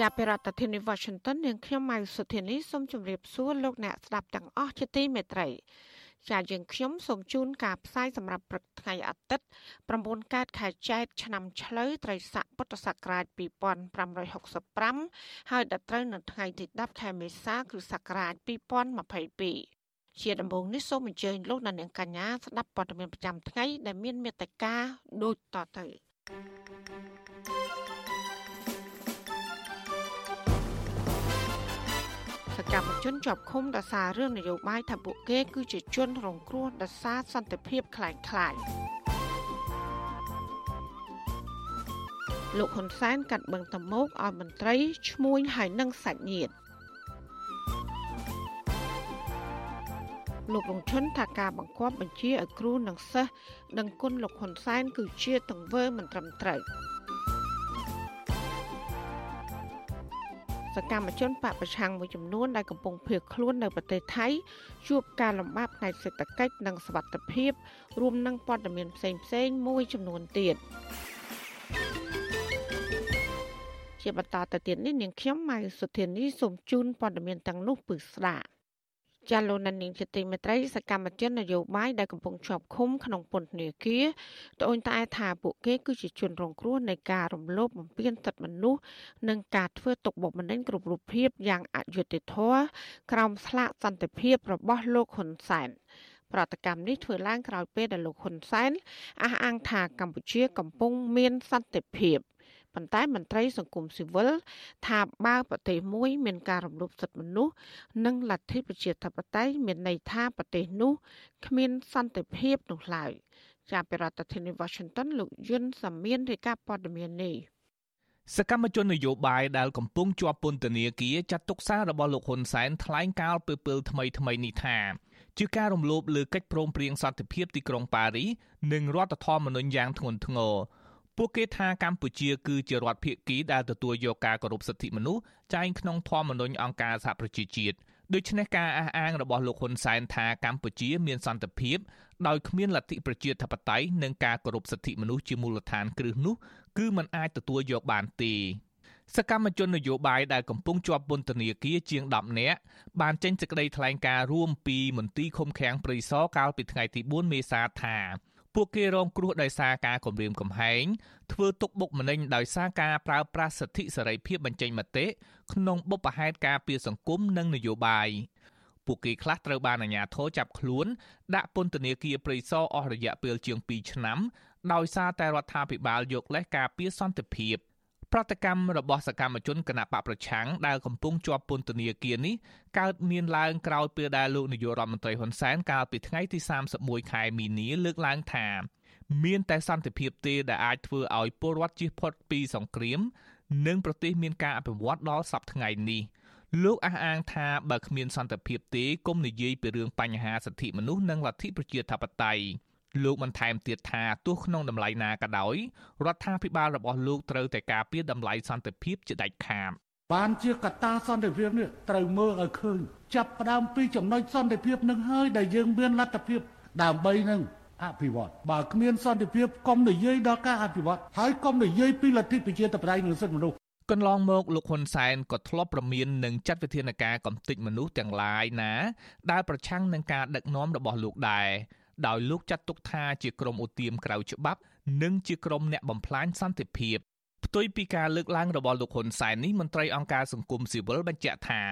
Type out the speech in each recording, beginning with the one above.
ចាប់ពីរដ្ឋធានី Washington នាងខ្ញុំម៉ៅសុធានីសូមជម្រាបសួរលោកអ្នកស្ដាប់ទាំងអស់ជាទីមេត្រីចាយើងខ្ញុំសូមជូនការផ្សាយសម្រាប់ព្រឹកថ្ងៃអាទិត្យ9កើតខែចែកឆ្នាំឆ្លូវត្រីស័កពុទ្ធសករាជ2565ហើយដល់ត្រូវនៅថ្ងៃទី10ខែមេសាគ្រិស្តសករាជ2022ជាដំបូងនេះសូមអញ្ជើញលោកអ្នកនាងកញ្ញាស្ដាប់ព័ត៌មានប្រចាំថ្ងៃដែលមានមេត្តាដូចតទៅ។ស កម្មជនជាប់ឃុំដោយសាររឿងនយោបាយថាពួកគេ គឺជាជនរងគ្រោះដោយសារសន្តិភាពខ្លាំងខ្លាយលោកហ៊ុនសែនកាត់បង្តមុកឲ្យមន្ត្រីឈ្មោះហើយនឹងសាច់ញាតិលោករងជនថាការបង្គាប់បញ្ជាឲ្យគ្រូនិងសិស្សដឹងគុណលោកហ៊ុនសែនគឺជាទង្វើមិនត្រឹមត្រូវ។ សកម្មជនបពប្រឆាំងមួយចំនួនដែលកំពុងភៀសខ្លួននៅប្រទេសថៃជួបការលំបាកផ្នែកសេដ្ឋកិច្ចនិងសុវត្ថិភាពរួមនឹងព័ត៌មានផ្សេងផ្សេងមួយចំនួនទៀតជាបន្តទៅទៀតនេះនាងខ្ញុំម៉ៅសុធានីសូមជូនព័ត៌មានទាំងនោះពឺស្ដាប់ ចាលោកនានីជាទីមេត្រីសកម្មជននយោបាយដែលកំពុងជាប់ឃុំក្នុងពន្ធនាគារត្អូញត្អែថាពួកគេគឺជាជនរងគ្រោះនៃការរំលោភបំពានសិទ្ធិមនុស្សនិងការធ្វើទុកបុកម្នេញគ្រប់រូបភាពយ៉ាងអយុត្តិធម៌ក្រោមស្លាកសន្តិភាពរបស់លោកហ៊ុនសែនប្រតិកម្មនេះធ្វើឡើងក្រោយពេលដែលលោកហ៊ុនសែនអះអាងថាកម្ពុជាកំពុងមានសន្តិភាព ប៉ុន្តែមន្ត្រីសង្គមស៊ីវិលថាបើប្រទេសមួយ មានការរំលោភសិទ្ធិមនុស្សនិងលទ្ធិប្រជាធិបតេយ្យមានន័យថាប្រទេសនោះគ្មានសន្តិភាពនោះឡើយចាប់ពីរដ្ឋធានី Washington លោកយុនសាមៀនរាយការណ៍ព័ត៌មាននេះសកម្មជននយោបាយដែលកំពុងជាប់ពន្ធនាគារចាត់ទុកសាររបស់លោកហ៊ុនសែនថ្លែងការណ៍ពេលពេលថ្មីថ្មីនេះថាជាការរំលោភលើកិច្ចព្រមព្រៀងសន្តិភាពទីក្រុងប៉ារីសនិងរដ្ឋធម្មនុញ្ញយ៉ាងធ្ងន់ធ្ងរ ពួកគេថាកម្ពុជាគឺជារដ្ឋភាគីដែលទទួលយកការគោរពសិទ្ធិមនុស្សចែងក្នុងធម្មនុញ្ញអង្គការសហប្រជាជាតិដូច្នេះការអះអាងរបស់លោកហ៊ុនសែនថាកម្ពុជាមានសន្តិភាពដោយគ្មានលទ្ធិប្រជាធិបតេយ្យនិងការគោរពសិទ្ធិមនុស្សជាមូលដ្ឋានគ្រឹះនោះគឺมันអាចទទួលយកបានទេសកម្មជននយោបាយដែលកំពុងជាប់ពន្ធនាគារជាង10នាក់បានចេញសេចក្តីថ្លែងការណ៍រួមពីមន្ទីរឃុំឃាំងព្រៃសរកាលពីថ្ងៃទី4មេសាថា ពួកគេរងគ្រោះដោយសារការគំរាមកំហែងធ្វើទុកបុកម្នេញដោយសារការប្រើប្រាស់សិទ្ធិសេរីភាពបញ្ចេញមតិក្នុងបុព្វហេតុការពារសង្គមនិងនយោបាយពួកគេខ្លះត្រូវបានអាជ្ញាធរចាប់ខ្លួន ដាក់ពន្ធនាគារព្រៃសរអស់រយៈពេលជាង2ឆ្នាំដោយសារតែរដ្ឋាភិបាលយកលេសការពារសន្តិភាព។ ប្រតិកម្មរបស់សកម្មជនគណបកប្រឆាំងដែលកំពុងជាប់ពន្ធនាគារនេះកើតមានឡើងក្រោយពេលដែលលោកនាយករដ្ឋមន្ត្រីហ៊ុនសែនកាលពីថ្ងៃទី31ខែមីនាលើកឡើងថាមានតែសន្តិភាពទេដែលអាចធ្វើឲ្យពលរដ្ឋជៀសផុតពីសង្គ្រាម និងប្រទេសមានការអភិវឌ្ឍដល់សពថ្ងៃនេះលោកអះអាងថាបើគ្មានសន្តិភាពទេគុំនិយាយពីរឿងបញ្ហាសិទ្ធិមនុស្សនិងលទ្ធិប្រជាធិបតេយ្យ លោកបន្ថែមទៀតថាទោះក្នុងតម្លៃណាក៏ដោយរដ្ឋាភិបាលរបស់លោកត្រូវតែការពារតម្លៃសន្តិភាពជាដាច់ខាតបានជាកត្តាសន្តិភាពនេះត្រូវមើលឲ្យឃើញចាប់ផ្ដើមពីចំណុចសន្តិភាពនឹងហើយដែលយើងមានលទ្ធភាពដើម្បីនឹងអភិវឌ្ឍបើគ្មានសន្តិភាពកុំនិយាយដល់ការអភិវឌ្ឍហើយកុំនិយាយពីលទ្ធិប្រជាធិបតេយ្យនិងសិទ្ធិមនុស្សកន្លងមកលោកហ៊ុនសែនក៏ធ្លាប់ប្រមាននឹងចាត់វិធានការកំទេចមនុស្សទាំងឡាយណាដែលប្រឆាំងនឹងការដឹកនាំរបស់លោកដែរ ដោយលោកចាត់ទុកថាជាក្រុមឧទាមក្រៅច្បាប់ និងជាក្រុមអ្នកបំផ្លាញសន្តិភាពផ្ទុយពីការលើកឡើងរបស់លោកហ៊ុនសែននេះមន្ត្រីអង្គការសង្គមស៊ីវិលបញ្ជាក់ថា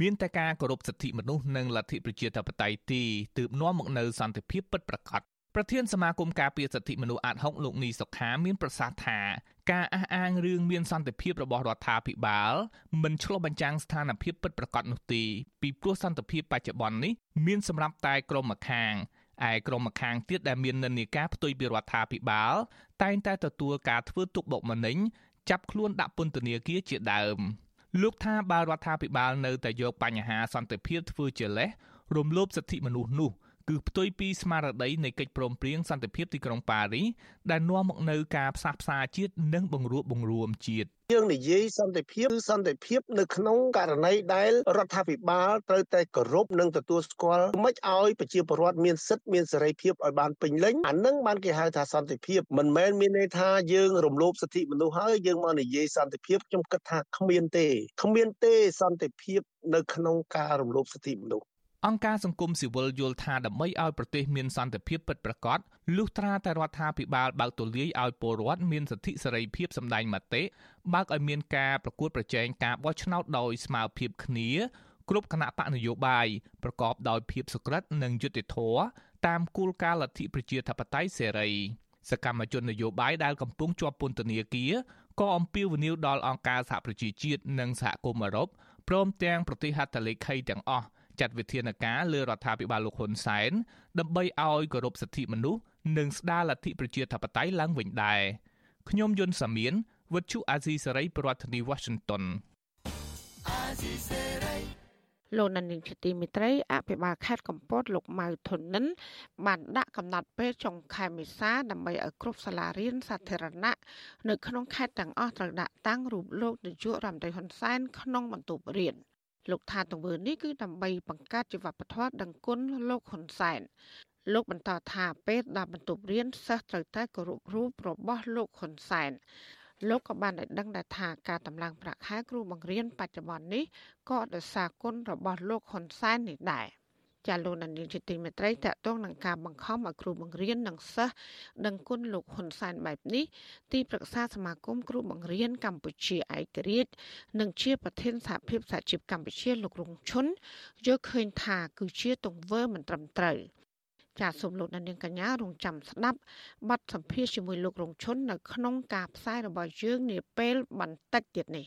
មានតែការគោរពសិទ្ធិមនុស្សនិងលទ្ធិប្រជាធិបតេយ្យទីទើបនាំមកនៅសន្តិភាពពិតប្រាកដប្រធានសមាគមការពារសិទ្ធិមនុស្សអាត6លោកនីសុខាមានប្រសាសន៍ថាការអះអាងរឿងមានសន្តិភាពរបស់រដ្ឋាភិបាលមិនឆ្លុះបញ្ចាំងស្ថានភាពពិតប្រាកដនោះទេពីព្រោះសន្តិភាពបច្ចុប្បន្ននេះមានសម្រាប់តែក្រុមម្ខាង ឯក្រុមម្ខាងទៀតដែលមាននិន្នាការផ្ទុយពីរដ្ឋាភិបាល តែងតែទទួលការធ្វើទុកបុកម្នេញចាប់ខ្លួនដាក់ពន្ធនាគារជាដើមលោកថាបើរដ្ឋាភិបាលនៅតែយកបញ្ហាសន្តិភាពធ្វើជាលេសរំលោភសិទ្ធិមនុស្សនោះគឺផ្ទុយពីស្មារតីនៃកិច្ចព្រមព្រៀងសន្តិភាពទីក្រុងប៉ារីសដែលនាំមកនូវការផ្សះផ្សាជាតិនិងបង្រួបបង្រួមជាតិ យើងនិយាយសន្តិភាពគឺសន្តិភាពនៅក្នុងករណីដែលរដ្ឋាភិបាលត្រូវតែគោរពនិងទទួលស្គាល់មិនឲ្យប្រជាពលរដ្ឋមានសិទ្ធិមានសេរីភាពឲ្យបានពេញលេញអានឹងបានគេហៅថាសន្តិភាពមិនមែនមានន័យថាយើងរំលោភសិទ្ធិមនុស្សហើយយើងមកនិយាយសន្តិភាពខ្ញុំគិតថាគ្មានទេគ្មានទេសន្តិភាពនៅក្នុងការរំលោភសិទ្ធិមនុស្ស អង្គការសង្គមស៊ីវិលយល់ថាដើម្បីឲ្យប្រទេសមានសន្តិភាពពិតប្រាកដលុះត្រាតែរដ្ឋាភិបាលបើកទូលាយឲ្យពលរដ្ឋមានសិទ្ធិសេរីភាពសម្ដែងមតិបើកឲ្យមានការប្រកួតប្រជែងការបោះឆ្នោតដោយស្មើភាពគ្នាគ្រប់គណៈបកនយោបាយប្រកបដោយភាពសុក្រិតនិងយុត្តិធម៌តាមគោលការណ៍លទ្ធិប្រជាធិបតេយ្យសេរីសកម្មជននយោបាយដែលកំពុងជាប់ពន្ធនាគារក៏អំពាវនាវដល់អង្គការសហប្រជាជាតិនិងសហគមន៍អឺរ៉ុបព្រមទាំងប្រទេសហត្ថលេខីទាំងអស់ ចាត់វិធានការលើរដ្ឋាភិបាលលោកហ៊ុនសែនដើម្បីឲ្យគោរពសិទ្ធិមនុស្សនិងស្ដារលទ្ធិប្រជាធិបតេយ្យឡើងវិញដែរខ្ញុំយុនសាមៀនវិទ្យុអាស៊ីសេរីប្រធានាធិបតី Washington លោកនានីជាទីមិត្តរីអភិបាលខេត្តកំពតលោកម៉ៅធុននិនបានដាក់កំណត់ពេលចុងខែមេសាដើម្បីឲ្យគ្រប់សាលារៀនសាធារណៈនៅក្នុងខេត្តទាំងអស់ត្រូវដាក់តាំងរូបលោកនាយករដ្ឋមន្ត្រីហ៊ុនសែនក្នុងបន្ទប់រៀន។ លោកថាទង្វើនេះគឺដើម្បីបង្កើតជីវបធម៌ដឹងគុណលោកហ៊ុនសែនលោកបន្តថាពេលដល់បន្ទប់រៀនសិស្សត្រូវតែគោរពរូបរបស់លោកហ៊ុនសែនលោកក៏បានឲ្យដឹងដែរថាការតម្លើងប្រាក់ខែគ្រូបង្រៀនបច្ចុប្បន្ននេះក៏ដោយសារគុណរបស់លោកហ៊ុនសែននេះដែរ ចាលោកនានីជាទីមេត្រីតកតងនឹងការបង្ខំឲ្យគ្រូបង្រៀននិងសិស្សដឹងគុណលោកហ៊ុនសែនបែបនេះទីប្រឹក្សាសមាគមគ្រូបង្រៀនកម្ពុជាឯករាជ្យនិងជាប្រធានសហភាពសហជីពកម្ពុជាលោករងឈុនយល់ឃើញថាគឺជាទង្វើមិនត្រឹមត្រូវចាសសូមលោកនាងកញ្ញារងចាំស្ដាប់បទសម្ភាសជាមួយលោករងឈុននៅក្នុងការផ្សាយរបស់យើងនាពេលបន្តិចទៀតនេះ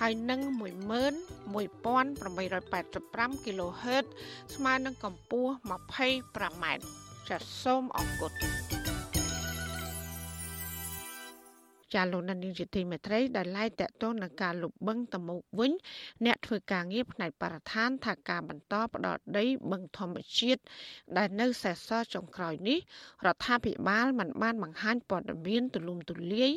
ហើយនឹង11885 kHz ស្មើនឹងកម្ពស់ 25m ចាសសូមអរគុណ ចាលោកនានីជាទីមេត្រីដែលឡាយតកតងនឹងការលុបបង្កតមុកវិញអ្នកធ្វើការងារផ្នែកបរិស្ថានថាការបន្តផ្ដោតដីបឹងធម្មជាតិដែលនៅសេសសល់ចុងក្រោយនេះរដ្ឋាភិបាលមិនបានបង្ហាញព័ត៌មានទូលំទូលាយ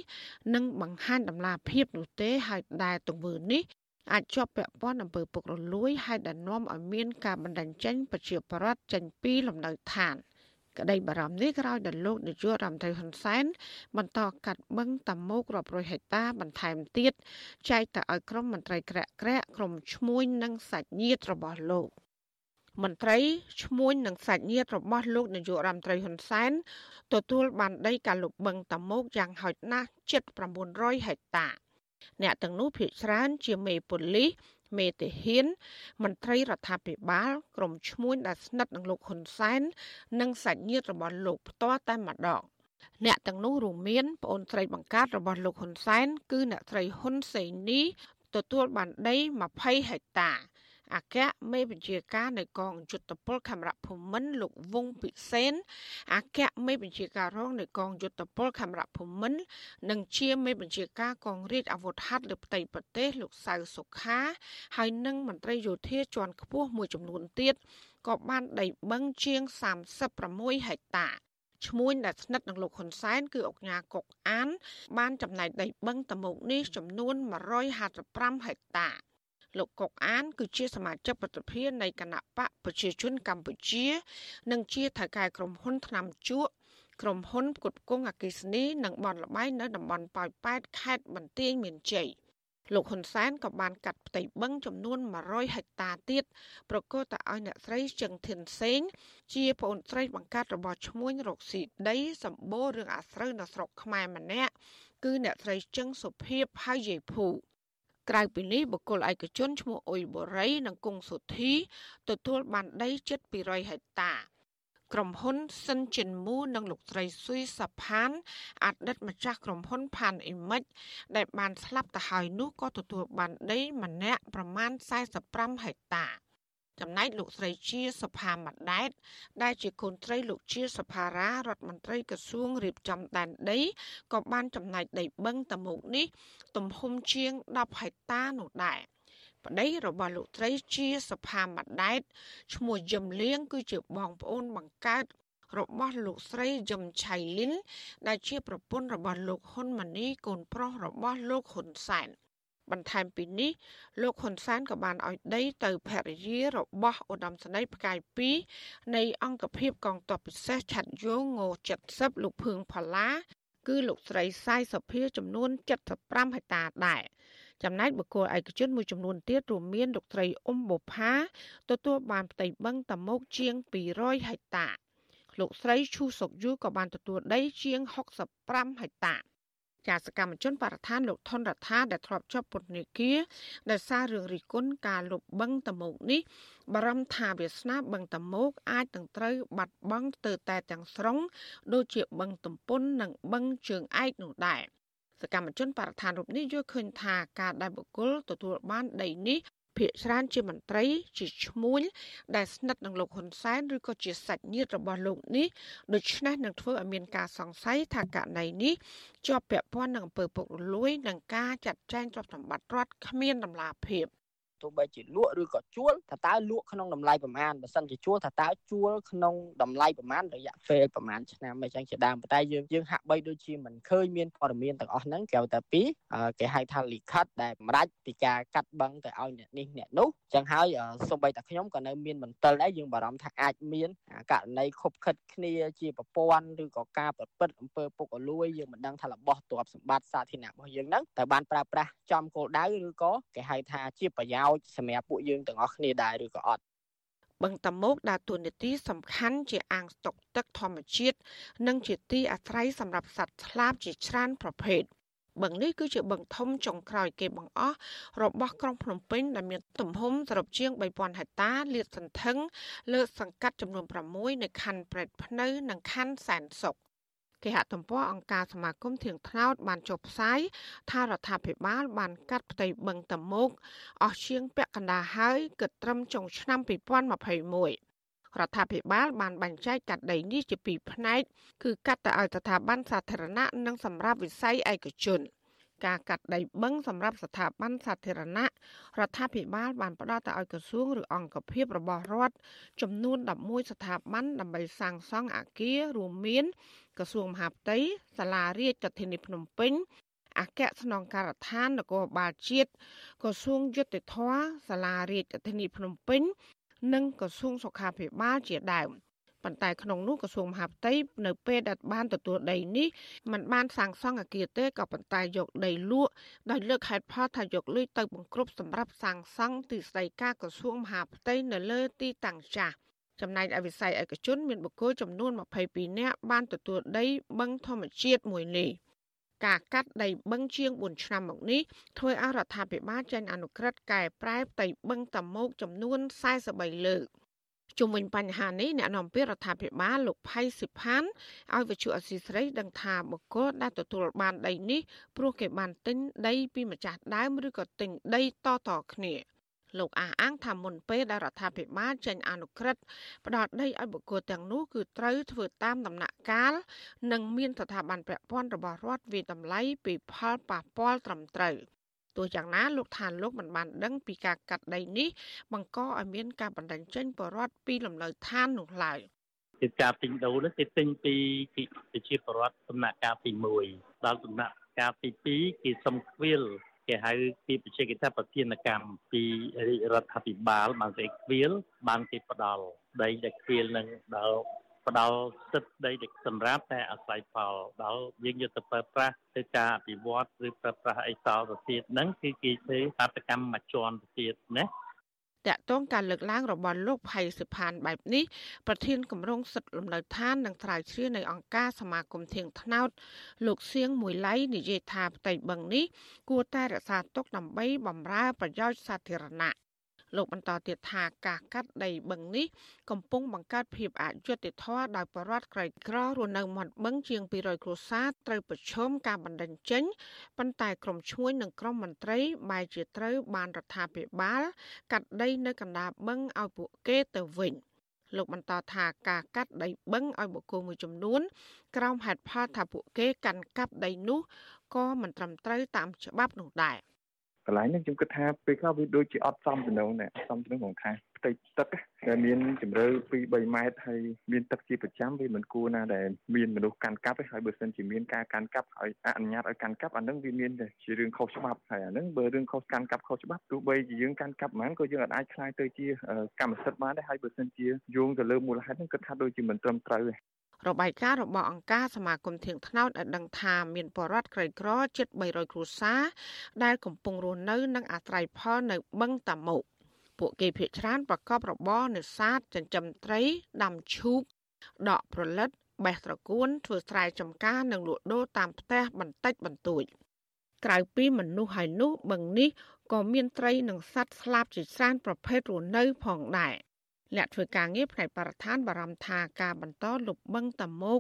និងបង្ហាញដំណាភាពនោះទេហើយដែលទង្វើនេះអាចជាប់ពាក់ព័ន្ធអំពើពុករលួយហើយដែលនាំឲ្យមានការបណ្តេញចេញប្រជាប្រដ្ឋចេញពីលំនៅឋាន។ ក្តីបារម្ភនេះក្រោយដល់លោកនាយករដ្ឋមន្ត្រីហ៊ុនសែនបន្តកាត់បឹងតាមុករាប់រយហិកតាបន្ថែមទៀតចែកទៅឲ្យក្រុមមន្ត្រីក្រាក់ក្រាក់ក្រុមឈ្មួញនិងសាច់ញាតិរបស់លោកមន្ត្រីឈ្មួញនិងសាច់ញាតិរបស់លោកនាយករដ្ឋមន្ត្រីហ៊ុនសែនទទួលបានដីកាលុបបឹងតាមុកយ៉ាងហោចណាស់ជិត900ហិកតា អ្នកទាំងនោះភ ieck ច្រើនជាមេប៉ូលីស មេតិហ៊ាន មន្ត្រីរដ្ឋាភិបាល ក្រុមឈ្មួញដែលស្និទ្ធនឹងលោកហ៊ុនសែននិងសាច់ញាតិរបស់លោកផ្ទាល់តែម្ដងអ្នកទាំងនោះរួមមានប្អូនស្រីបង្កើតរបស់លោកហ៊ុនសែនគឺអ្នកស្រីហ៊ុនសេនីទទួលបានដី20ហិកតា អគ្គមេបញ្ជាការនៃកងយុទ្ធពលខេមរៈភូមិន្ទលោកវងពិសេនអគ្គមេបញ្ជាការរងនៃកងយុទ្ធពលខេមរៈភូមិន្ទនិងជាមេបញ្ជាការកងរាជអាវុធហត្ថលើផ្ទៃប្រទេសលោកសៅសុខា ហើយនិងមន្ត្រីយោធាជាន់ខ្ពស់មួយចំនួនទៀតក៏បានដីបឹងជាង36ហិកតាឈ្មួញដែលស្និទ្ធនឹងលោកហ៊ុនសែនគឺអុកញ៉ាកុកអាន បានចំណាយដីបឹងតមុកនេះចំនួន155ហិកតា លោកកុកអាន គឺជាសមាជិកប្រតិភិនៃគណៈបកប្រជាជនកម្ពុជា និងជាថៅកែក្រុមហ៊ុនថ្នាំជក់ក្រុមហ៊ុនផ្គត់ផ្គង់អគិសនីនិងបនលបៃនៅតំបន់ប៉ោយប៉ែតខេត្តបន្ទាយមានជ័យលោកហ៊ុនសែនក៏បានកាត់ផ្ទៃបឹងចំនួន100ហិកតាទៀតប្រកាសទៅឲ្យអ្នកស្រីជឹងធីនសេងជាប្អូនស្រីបង្កើតរបស់ឈ្មួញរកស៊ីដីសម្បូររឿងអាស្រូវនៅស្រុកខ្មែរម្នាក់គឺអ្នកស្រីជឹងសុភីបហើយយាយភូ ក្រៅពីនេះបុគ្គលឯកជនឈ្មោះអ៊ុយបូរីនិងគង់សុធីទទួលបានដីជិត200ហិកតាក្រុមហ៊ុនសិនចិនមូនិងលោកស្រីស៊ុយសាផានអតីតម្ចាស់ក្រុមហ៊ុនផានអ៊ីមិចដែលបានស្លាប់ទៅហើយនោះក៏ទទួលបានដីម្នាក់ប្រមាណ45ហិកតា ចំណែកលោកស្រីជាសភាម្ដែតដែលជាកូនត្រីលោកជាសភារារដ្ឋមន្ត្រីក្រសួងរៀបចំដែនដីក៏បានចំណែកដីបឹងតមុកនេះ ទំហំជាង10ហិកតានោះដែរប្តីរបស់លោកត្រីជាសភាម្ដែតឈ្មោះយឹមលៀងគឺជាបងប្អូនបង្កើតរបស់លោកស្រីយឹមឆៃលីនដែលជាប្រពន្ធរបស់លោកហ៊ុនម៉ាណីកូនប្រុសរបស់លោកហ៊ុនសែន បន្ថែមពីនេះលោកហ៊ុនសែនក៏បានឲ្យដីទៅភរិយារបស់ឧត្តមសេនីយ៍ផ្កាយ2នៃអង្គភាពកងទ័ពពិសេសឆាត់យងង70លោកភឿងផល្លា គឺលោកស្រីសាយសុភាចំនួន75ហិកតាដែរចំណែកបុគ្គលឯកជនមួយចំនួនទៀតរួមមានលោកត្រីអ៊ុំបូផាទទួលបានផ្ទៃបឹងតមោកជាង200ហិកតាលោកស្រីឈូសុកយូក៏បានទទួលដីជាង65ហិកតា ចាសកម្មជនបរិស្ថានលោកថនរដ្ឋាដែលធ្លាប់ជាប់ពន្ធនាគារដោយសាររឿងរិះគន់ការលុបបឹងតមោកនេះបារម្ភថាវាសនាបឹងតមោកអាចនឹងត្រូវបាត់បង់ទៅតែទាំងស្រុងដូចជាបឹងទំពុននិងបឹងជើងឯកនោះដែរសកម្មជនបរិស្ថានរូបនេះយល់ឃើញថាការដែលបុគ្គលទទួលបានដីនេះ ភាកច្រើនជាមន្ត្រីជាឈ្មួញដែលស្និទ្ធនឹងលោកហ៊ុនសែនឬក៏ជាសាច់ញាតិរបស់លោកនេះដូច្នេះនឹងធ្វើឲ្យមានការសង្ស័យថាករណីនេះជាប់ពាក់ព័ន្ធនឹងអំពើពុករលួយនិងការចាត់ចែងទ្រព្យសម្បត្តិរដ្ឋគ្មានតម្លាភាព។ ទោះបីជាលក់ឬក៏ជួលថាតើលក់ក្នុងតម្លៃប្រមាណបើសិនជាជួលថាតើជួលក្នុងតម្លៃប្រមាណរយៈពេលប្រមាណឆ្នាំអីចឹងជាដើមតែយើងយើងហាក់បីដូចជាមិនឃើញមានព័ត៌មានទាំងអស់ហ្នឹងគេតែពីគេហៅថាលិខិតដែលសម្រាប់ពីការកាត់បង់ទៅឲ្យអ្នកនេះអ្នកនោះចឹងហើយសូម្បីតែខ្ញុំក៏នៅមានមន្ទិលដែរយើងបារម្ភថាអាចមានករណីខົບខិតគ្នាជាប្រព័ន្ធឬក៏ការប្រព្រឹត្តអំពើពុករលួយយើងមិនដឹងថារបស់ទ្រព្យសម្បត្តិសាធារណៈរបស់យើងហ្នឹងតើបានប្រើប្រាស់ចំគោលដៅឬក៏គេហៅថាជាប្រយោជន៍ោជន៍សម្រាប់ពួកយើងទាំងអស់គ្នាដែរឬក៏អត់បឹងតាមុកដើរតួនាទីសំខាន់ជាអាងស្តុកទឹកធម្មជាតិនិងជាទីអាស្រ័យសម្រាប់សត្វស្លាបជាច្រើនប្រភេទបឹងនេះគឺជាបឹងធំចុងក្រោយគេបង្អស់របស់ក្រុងភ្នំពេញដែលមានទំហំសរុបជាង3000ហិកតាលាតសន្ធឹងលើសង្កាត់ចំនួន6នៅខណ្ឌព្រែកភ្នៅ និងខណ្ឌសែនសុខ គេហទំព័រអង្គការសមាគមធៀងថ្នោតបានចុះផ្សាយថារដ្ឋាភិបាលបានកាត់ផ្ទៃបឹងតមោកអស់ជាងពាក់កណ្ដាលហើយគិតត្រឹមចុងឆ្នាំ2021រដ្ឋាភិបាលបានបែងចែកកាត់ដីនេះជាពីរផ្នែកគឺកាត់ទៅឲ្យស្ថាប័នសាធារណៈនិងសម្រាប់វិស័យឯកជន។ ការកាត់ដីបឹងសម្រាប់ស្ថាប័នសាធារណៈរដ្ឋាភិបាលបានផ្ដល់ទៅឲ្យក្រសួងឬអង្គភាពរបស់រដ្ឋចំនួន11ស្ថាប័នដើម្បីសាងសង់អគាររួមមានក្រសួងមហាផ្ទៃសាលារាជធានីភ្នំពេញអគ្គស្នងការដ្ឋាននគរបាលជាតិក្រសួងយុតិធធសាលារាជធានីភ្នំពេញ និងក្រសួងសុខាភិបាលជាដើម ប៉ុន្តែក្នុងនោះក្រសួងមហាផ្ទៃនៅពេលដែលបានទទួលដីនេះมันបានសាងសង់អគារទេក៏ប៉ុន្តែយកដីលក់ដោយលើកហេតុផលថាយកលុយទៅបង្ក្រប់សម្រាប់សាងសង់ទីស្តីការក្រសួងមហាផ្ទៃនៅលើទីតាំងចាស់ចំណែកឯវិស័យឯកជនមានបុគ្គលចំនួន22នាក់បានទទួលដីបឹងធម្មជាតិមួយនេះការកាត់ដីបឹងជាង4ឆ្នាំមកនេះធ្វើឲ្យរដ្ឋាភិបាលចេញអនុក្រឹត្យកែប្រែផ្ទៃបឹងតាមុកចំនួន43លើក ជុំវិញបញ្ហានេះអ្នកនាំពាក្យរដ្ឋាភិបាលលោកផៃសិផានឲ្យវិទ្យុអសីស្រីដឹងថាបុគ្គលដែលទទួលបានដីនេះព្រោះគេបានទិញដីពីម្ចាស់ដើមឬក៏ទិញដីតតគ្នាលោកអះអាងថាមុនពេលដែលរដ្ឋាភិបាលចេញអនុក្រឹត្យផ្ដល់ដីឲ្យបុគ្គលទាំងនោះគឺត្រូវធ្វើតាមដំណាក់កាល និងមានស្ថាប័នពាក់ព័ន្ធរបស់រដ្ឋវិតម្លៃពីផលប៉ះពាល់ត្រឹមត្រូវ ទោះយ៉ាងណាលោកថាលោកមិនបានដឹងពីការកាត់ដីនេះបង្កឲ្យមានការបណ្ដឹងចេញបរដ្ឋពីលំនៅឋាននោះឡើយគឺការទិញដូរនេះគេទិញពីប្រជាពលរដ្ឋដំណាក់កាលទី1ដល់ដំណាក់កាលទី2គេសុំខ្វៀលគេគេហៅពីបច្ចេកទេសប្រធានកម្មពីរាជរដ្ឋាភិបាលបានគេខ្វៀលបានគេផ្ដល់ដីដែលខ្វៀលនឹងដល់ ផ្ដល់សិទ្ធិដីសម្រាប់តែអាស្រ័យផលដល់យើងយកទៅប្រើប្រាស់ទៅការអភិវឌ្ឍឬប្រើប្រាស់អីតទៅទៀតហ្នឹងគឺគេធ្វើបាតកម្មមួយជាន់ទៅទៀតណាតកតងការលើកឡើងរបស់លោកផៃសិផានបែបនេះប្រធានគម្រោងសិទ្ធិលំនៅឋាននិងត្រាវជ្រាវនៃអង្គការសមាគមធៀងថ្នោតលោកសៀងមួយឡៃនិយាយថាផ្ទៃបឹងនេះគួរតែរក្សាទុកដើម្បីបម្រើប្រយោជន៍សាធារណៈ លោកបន្តទៀតថាការកាត់ដីបឹងនេះកំពុងបង្កើតភាពអយុត្តិធម៌ដោយបរិវត្តក្រីក្ររស់នៅមាត់បឹងជាង200គ្រួសារត្រូវប្រឈមការបណ្តេញចេញប៉ុន្តែក្រមឈ្មួញនិងក្រមមន្ត្រីបែរជាត្រូវបានរដ្ឋាភិបាល កាត់ដីនៅកណ្ដាលបឹងឲ្យពួកគេទៅវិញលោកបន្តថាការកាត់ដីបឹងឲ្យបុគ្គលមួយចំនួន ក្រោមហេតុផលថាពួកគេកាន់កាប់ដីនោះក៏មិនត្រឹមត្រូវតាមច្បាប់នោះដែរ កន្លែងនេះខ្ញុំគិតថាពេលខ្លះវាដូចជាអត់សមទៅនឹងណាសមទៅនឹងក្នុងខាងផ្ទៃទឹកដែលមានជម្រៅ2 3ម៉ែត្រហើយមានទឹកជាប្រចាំវាមិនគួរណាដែលមានមនុស្សកាន់កាប់ទេហើយបើសិនជាមានការកាន់កាប់ហើយអនុញ្ញាតឲ្យកាន់កាប់អានឹងវាមានជារឿងខុសច្បាប់ហើយអានឹងបើរឿងខុសកាន់កាប់ខុសច្បាប់ទោះបីជាយើងកាន់កាប់មិនក៏យើងអាចខ្លាយទៅជាកម្មសិទ្ធិបានដែរហើយបើសិនជាយោងទៅលើមូលហេតុហ្នឹងគិតថាដូចជាមិនត្រឹមត្រូវទេ របាយការណ៍របស់អង្គការសមាគមធៀងថ្នោតឲ្យដឹងថាមានបរិវត្តក្រីក្រជិត300គ្រួសារដែលកំពុងរស់នៅនិងអាស្រ័យផលនៅបឹងតាមុកពួកគេភ័យច្រានប្រកបរបរនេសាទចិញ្ចឹមត្រី ដាំឈូកដកប្រលិតបេះត្រកួនធ្វើស្រែចម្ការនិងលក់ដូរតាមផ្ទះបន្តិចបន្តួចក្រៅពីមនុស្សហើយនោះបឹងនេះក៏មានត្រីនិងសត្វស្លាបជាច្រើនប្រភេទរស់នៅផងដែរ អ្នកធ្វើការងារផ្នែកបរិស្ថានបារម្ភថាការបន្តលុបបឹងតាមុក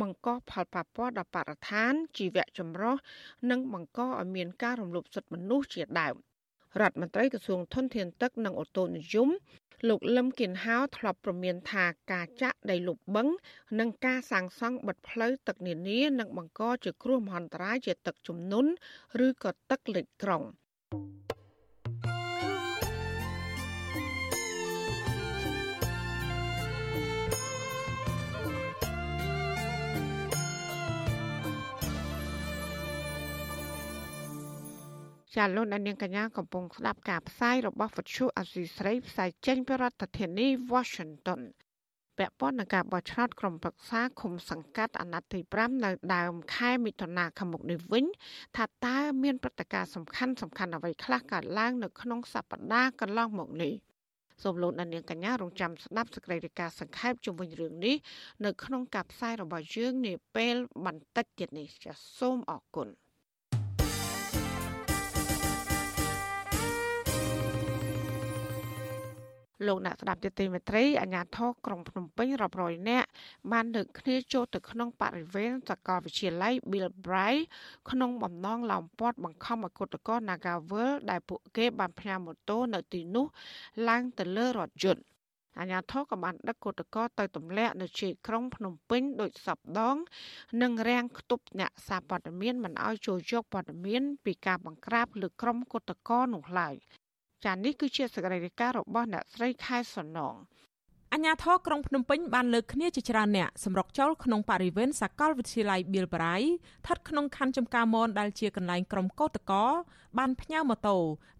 បង្កផលប៉ះពាល់ដល់បរិស្ថាន ជីវៈចម្រុះនិងបង្កឲ្យមានការរំលោភសិទ្ធិមនុស្សជាដើមរដ្ឋមន្ត្រីក្រសួងធនធានទឹកនិងអូតូនិយមលោកលឹមគៀនហៅធ្លាប់ប្រមានថាការចាក់ដីលុបបឹងនិងការសាងសង់បិទផ្លូវទឹកនានានឹងបង្កជាគ្រោះមហន្តរាយជាទឹកជំនន់ឬក៏ទឹកលិចក្រុង ចាលោកនាងកញ្ញាកំពុងស្ដាប់ការផ្សាយរបស់វិទ្យុអាស៊ីស្រីផ្សាយចេញពីរដ្ឋធានី Washington ពាក់ព័ន្ធនឹងការបោះឆ្នោតក្រុមប្រឹក្សាឃុំសង្កាត់អាណត្តិទី5នៅដើមខែមិថុនាខាងមុខនេះវិញថាតើមានព្រឹត្តិការណ៍សំខាន់សំខាន់អ្វីខ្លះកើតឡើងនៅក្នុងសប្តាហ៍កន្លងមកនេះសូមលោកនាងកញ្ញារងចាំស្ដាប់សេចក្តីរាយការណ៍សង្ខេបជុំវិញរឿងនេះនៅក្នុងការផ្សាយរបស់យើងនាពេលបន្តិចទៀតនេះចាសសូមអរគុណ លោកអ្នកស្ដាប់ទទីមេត្រីអាជ្ញាធរក្រុងភ្នំពេញរាប់រយនាក់បានលើកគ្នាចូលទៅក្នុងបរិវេណសាកលវិទ្យាល័យ Bill Bray ក្នុងបំណងឡោមព័ទ្ធបង្ខំឲ្យគុតកោ Nagavel ដែលពួកគេបានផ្ញើម៉ូតូនៅទីនោះឡើងទៅលើរថយន្តអាញាធរក៏បានដឹកកោតកោទៅទម្លាក់នៅជ័យក្រុងភ្នំពេញដោយសពដង និងរាំងខ្ទប់អ្នកសារព័ត៌មានមិនឲ្យចូលយកព័ត៌មានពីការបង្ក្រាបលើក្រុមកោតកោនោះឡើយ ចានេះគឺជាសកម្មភាពរបស់អ្នកស្រីខែសំណងអញ្ញាធរក្រុងភ្នំពេញបានលើកគ្នាជាច្រើនអ្នកសម្រុកចូលក្នុងបរិវេណសាកលវិទ្យាល័យបៀលបរៃស្ថិតក្នុងខណ្ឌចំការមនដែលជាកន្លែងក្រុមកោតកោបានផ្ញើម៉ូតូ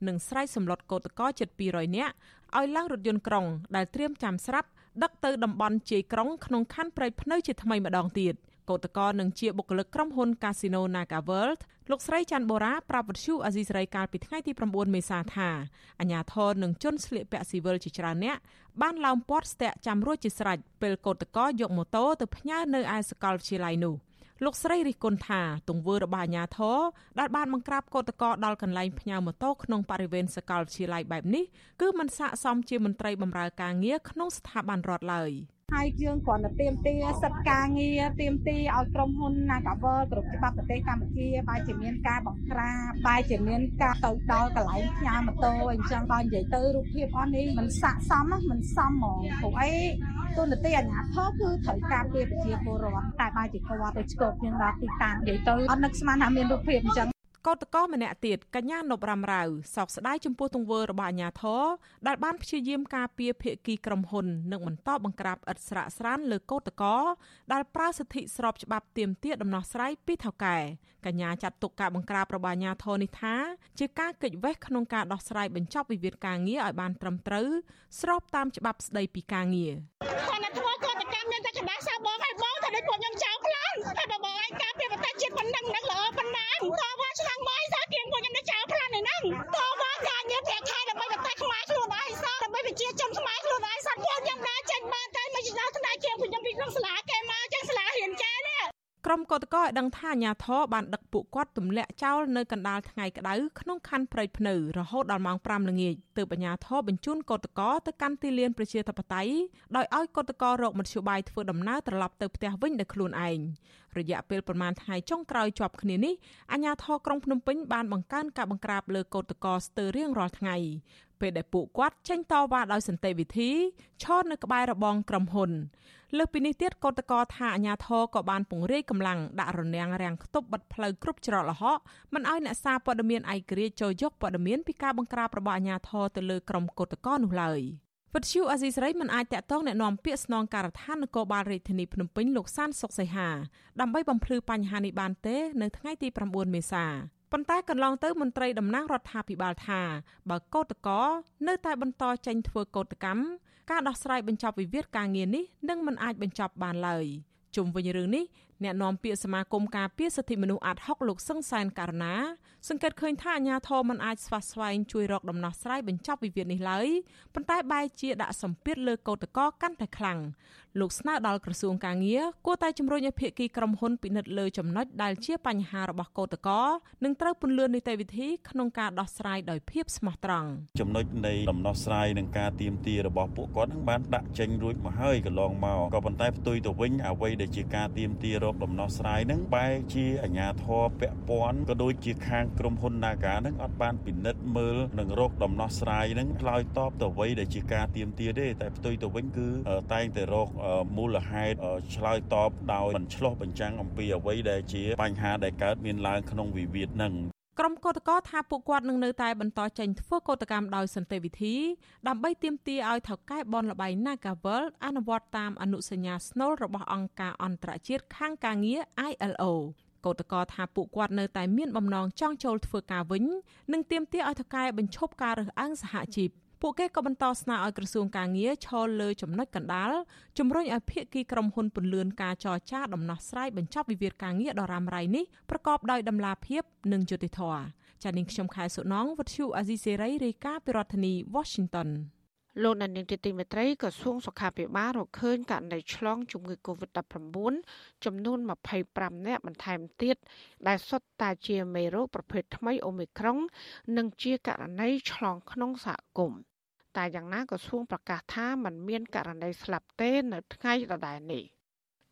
និងស្រ័យសម្លុតកោតកោជិត200នាក់ឲ្យឡើងរថយន្តក្រុងដែលត្រៀមចាំស្រាប់ដឹកទៅតំបន់ជ័យក្រុងក្នុងខណ្ឌព្រៃភ្នៅជាថ្មីម្ដងទៀត។កោតក្រនឹងជាបុគ្គលិកក្រុមហ៊ុន Casino Naga World លោកស្រីច័ន្ទបូរ៉ាប្រាប់វិទ្យុអាស៊ីសេរីកាលពីថ្ងៃទី9មេសាថាអាញាធរនឹងជន់ស្លៀកពាក់ស៊ីវិលជាច្រើនអ្នកបានឡោមព័ទ្ធស្ទាក់ចាំរួចជាស្រេចពេលកោតក្រយកម៉ូតូទៅផ្ញើនៅឯសាកលវិទ្យាល័យនោះលោកស្រីរិះគន់ថាទង្វើរបស់អាញាធរដែលបានបង្ក្រាបកោតកលដល់កន្លែងផ្ញើម៉ូតូក្នុងបរិវេណសាកលវិទ្យាល័យបែបនេះគឺមិនស័ក្តិសមជាមន្ត្រីបម្រើការងារក្នុងស្ថាប័នរដ្ឋឡើយ។ហើយយើងគ្រាន់តែទៀមទាសិទ្ធិការងារទៀមទាឲ្យក្រុមហ៊ុន Nagavel គ្រប់ច្បាប់ប្រទេសកម្ពុជាបែរជាមានការបង្ក្រាបបែរជាមានការទៅដល់កន្លែងផ្ញើម៉ូតូអីចឹងដល់និយាយទៅរូបភាពអស់នេះมันស័កសមมันសមហ្មងព្រោះអីទូនាទីអាជ្ញាធរគឺត្រូវការពារប្រជាពលរដ្ឋតែបែរជាគាត់ទៅឆ្កប់យើងដល់ទីតាំងនិយាយទៅអត់នឹកស្មានថាមានរូបភាពអញ្ចឹង កោតក្រម្នាក់ទៀតកញ្ញានប់រ៉ាំរ៉ៅសោកស្ដាយចំពោះទង្វើរបស់អាញាធរដែលបានព្យាយាមការពារភៀកគីក្រុមហ៊ុននិងបន្តបង្ក្រាបឥតស្រាកស្រានលើកោតក្រដែលប្រើសិទ្ធិស្របច្បាប់ទាមទារដំណោះស្រាយពីថៅកែកញ្ញាចាត់ទុកការបង្ក្រាបរបស់អាញាធរនេះថាជាការកិច្ចវេះក្នុងការដោះស្រាយបញ្ចប់វិវាទការងារឲ្យបានត្រឹមត្រូវស្របតាមច្បាប់ស្តីពីការងារគាត់ធ្វើកោតកម្មមានតែកណ្ដាស់សាបងឲ្យបងថាដូចពួកខ្ញុំចោលផ្លាន តែបងឯងការពារប្រទេសជាតិប៉ុណ្ណឹងនឹងល្អប៉ុណ្ណាតវ៉ាឆ្នាំមួយសាគៀងពួកខ្ញុំនៅចោលផ្លាននេះហ្នឹងតវ៉ាការងារប្រាក់ខែដើម្បីប្រទេសខ្មែរខ្លួនឯងសោះដើម្បីប្រជាជនខ្មែរខ្លួនឯងសោះពួកខ្ញុំដើរចេញបានតែមិនដល់ថ្នាក់គៀងពួកខ្ញុំពីក្នុងសាលាគេមកចឹងសាលារៀនគេនេះ ក្រុមកោតកោឲ្យដឹងថាអាញាធរបានដឹកពួកគាត់ទម្លាក់ចោលនៅកណ្ដាលថ្ងៃក្តៅក្នុងខណ្ឌព្រៃភ្នៅរហូតដល់ម៉ោង5ល្ងាចទើបអាញាធរបញ្ជូនកោតកោទៅកាន់ទីលានប្រជាធិបតេយ្យដោយឲ្យកោតកោរកមធ្យោបាយធ្វើដំណើរត្រឡប់ទៅផ្ទះវិញដោយខ្លួនឯងរយៈពេលប្រមាណថ្ងៃចុងក្រោយជាប់គ្នានេះអាជ្ញាធរក្រុងភ្នំពេញបានបង្កើនការបង្ក្រាបលើកោតក្រស្ទើររៀងរាល់ថ្ងៃ ពេលដែលពួកគាត់ចេញតវ៉ាដោយសន្តិវិធីឈរនៅក្បែររបងក្រុមហ៊ុនលើសពីនេះទៀតកោតក្រថាអាញាធរក៏បានពង្រាយកម្លាំងដាក់រនាំងរាំងខ្ទប់បិទផ្លូវគ្រប់ច្រកល្ហកមិនឲ្យអ្នកសារព័ត៌មានឯករាជ្យចូលយកព័ត៌មានពីការបង្ក្រាបរបស់អាញាធរទៅលើក្រុមកោតក្រនោះឡើយ។វិទ្យុអាស៊ីសេរីមិនអាចតាក់ទងแนะនាំពាក្យស្នងការដ្ឋាននគរបាលរាជធានីភ្នំពេញលោកសានសុកសីហាដើម្បីបំភ្លឺបញ្ហានេះបានទេនៅថ្ងៃទី9មេសា ប៉ុន្តែកន្លងទៅមន្ត្រីតំណាងរដ្ឋាភិបាលថាបើកោតកោនៅតែបន្តចេញធ្វើកោតកម្មការដោះស្រាយបញ្ចប់វិវាទការងារនេះនឹងមិនអាចបញ្ចប់បានឡើយជុំវិញរឿងនេះអ្នកនាំពាក្យសមាគមការពារសិទ្ធិមនុស្សអាត់ហុកលោកសឹងសែនករណាសង្កេតឃើញថាអាញាធរមិនអាចស្វាស្វែងជួយរកដំណោះស្រាយបញ្ចប់វិវាទនេះឡើយប៉ុន្តែបែរជាដាក់សម្ពាធលើកោតក្រកាន់តែខ្លាំងលោកស្នើដល់ក្រសួងកាងារគួរតែជំរុញឲ្យភាគីក្រុមហ៊ុនពិនិត្យលើចំណុចដែលជាបញ្ហារបស់កោតក្រនិងត្រូវពន្លឿននីតិវិធីក្នុងការដោះស្រាយដោយភាពស្មោះត្រង់ចំណុចនៃដំណោះស្រាយនឹងការទៀមទារបស់ពួកគាត់នឹងបានដាក់ចេញរួចមកហើយកន្លងមកក៏ប៉ុន្តែផ្ទុយទៅវិញអ្វីដែលជាការទៀមទារកដំណោះស្រាយនឹងបែរជាអាជ្ញាធរពាក់ព័ន្ធក៏ដូចជាខាងក្រុមហ៊ុន Naga នឹងអត់បានពិនិត្យមើលនិងរកដំណោះស្រាយនឹងឆ្លើយតបទៅអ្វីដែលជាការទៀមទាទេតែផ្ទុយទៅវិញគឺតែងតែរកមូលហេតុឆ្លើយតបដោយមិនឆ្លោះបញ្ចាំងអំពីអ្វីដែលជាបញ្ហាដែលកើតមានឡើងក្នុងវិវាទនឹងក្រុមកោតក្រថាពួកគាត់នឹងនៅតែបន្តចេញធ្វើកោតកម្មដោយសន្តិវិធីដើម្បីទាមទារឲ្យថៅកែបនលបៃ Nagavel អនុវត្តតាមអនុសញ្ញាស្នូលរបស់អង្គការអន្តរជាតិខាងការងារ ILO កោតក្រថាពួកគាត់នៅតែមានបំណងចង់ចូលធ្វើការវិញនិងទាមទារឲ្យថៅកែបញ្ឈប់ការរើសអើងសហជីព ពួកគេក៏បន្តស្នើឲ្យក្រសួងការងារឈលលើចំណុចកណ្ដាលជំរុញឲ្យភាគីក្រុមហ៊ុនពន្លឿនការចរចាដំណោះស្រាយបញ្ចប់វិវាទការងារដ៏រ៉ាំរ៉ៃនេះប្រកបដោយតម្លាភាពនិងយុត្តិធម៌ចា៎នាងខ្ញុំខែសុណងវັດឈូអាស៊ីសេរីរាយការណ៍ពីរដ្ឋធានី Washington លោកនាយកទីមេត្រីក្រសួងសុខាភិបាលរកឃើញករណីឆ្លងជំងឺ Covid-19 ចំនួន25នាក់បន្ថែមទៀតដែលសុទ្ធតែជាមេរោគប្រភេទថ្មីអូមីក្រុងនិងជាករណីឆ្លងក្នុងសហគមន៍ តែយ៉ាងណាក្រសួងប្រកាសថាมันមានករណីស្លាប់ទេនៅថ្ងៃដដែលនេះ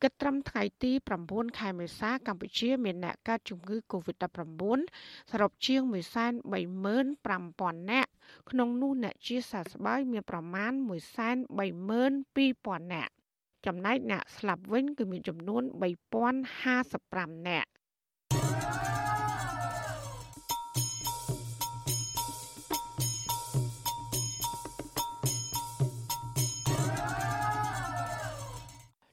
គិតត្រឹមថ្ងៃទី9ខែមេសាកម្ពុជាមានអ្នកកើតជំងឺ Covid-19 សរុបជាង135,000នាក់ក្នុងនោះអ្នកជាសះស្បើយមានប្រមាណ132,000នាក់ចំណែកអ្នកស្លាប់វិញគឺមានចំនួន3055នាក់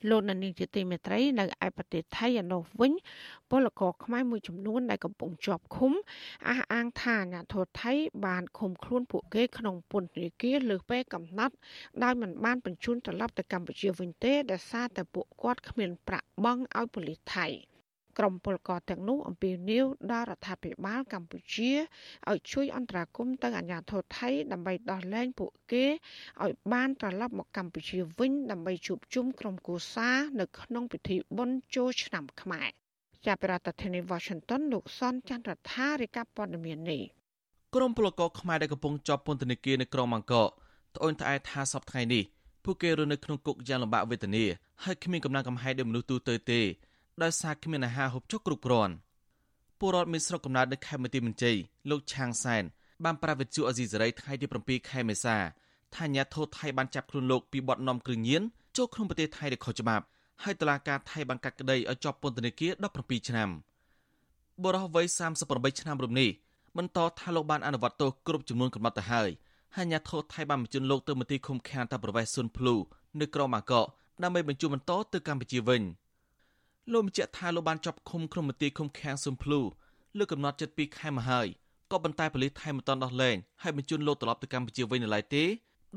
លោកនានីជាទីមេត្រីនៅឯប្រទេសថៃឯនោះវិញពលករខ្មែរមួយចំនួនដែលកំពុងជាប់ឃុំអះអាងថាអាញាធរថៃបានឃុំខ្លួនពួកគេក្នុងពន្ធនាគារលើសពេលកំណត់ដោយមិនបានបញ្ជូនត្រឡប់ទៅកម្ពុជាវិញទេដោយសារតែពួកគាត់គ្មានប្រាក់បង់ឲ្យប៉ូលីសថៃ។ ក្រុមពលករទាំងនោះអំពាវនាវដល់រដ្ឋាភិបាលកម្ពុជាឲ្យជួយអន្តរាគមន៍ទៅអាជ្ញាធរថៃដើម្បីដោះលែងពួកគេឲ្យបានត្រឡប់មកកម្ពុជាវិញដើម្បីជួបជុំក្រុមគូសានៅក្នុងពិធីបុណ្យចូលឆ្នាំខ្មែរចាប់ពីរដ្ឋធានី Washington លោកសនចន្ទរដ្ឋារាយការណ៍ព័ត៌មាននេះក្រុមពលករខ្មែរដែលកំពុងជាប់ពន្ធនាគារនៅក្រុងបាងកកត្អូញត្អែថាសប្តាហ៍នេះពួកគេរស់នៅក្នុងគុកយ៉ាងលំបាកវេទនាហើយគ្មានកម្លាំងកំហែងដូចមនុស្សទូទៅទេ ដោយសារគ្មានអាហារហូបចុកគ្រប់គ្រាន់ពលរដ្ឋមានស្រុកកំណើតនៅខេមរទីមន្ជ័យលោកឆាងសែនបានប្រាវិទ្យុអេស៊ីសេរីថ្ងៃទី7ខែមេសាថាអាញាធរថៃបានចាប់ខ្លួនលោកពីបទនាំគ្រឿងញៀនចូលក្នុងប្រទេសថៃដោយខុសច្បាប់ហើយតុលាការថៃបានកាត់ក្តីឲ្យជាប់ពន្ធនាគារ17ឆ្នាំបុរសវ័យ38ឆ្នាំរំនេះបន្តថាលោកបានអនុវត្តទោសគ្រប់ចំនួនកំណត់ទៅហើយហើយអាញាធរថៃបានបញ្ជូនលោកទៅមន្ទីរឃុំឃាំងតាប្រវេសស៊ុនភ្លូនៅក្រុងបាងកកដើម្បីបញ្ជូនបន្តទៅកម្ពុជាវិញ លោកបញ្ជាក់ថាលោកបានជាប់ឃុំក្នុងមន្ទីរឃុំឃាំងស៊ុនភ្លូលើកំណត់ចិត្ត2ខែមកហើយក៏ប៉ុន្តែប៉ូលីសថៃមិនទាន់ដោះលែងហើយបញ្ជូនលោកត្រឡប់ទៅកម្ពុជាវិញនៅឡើយទេ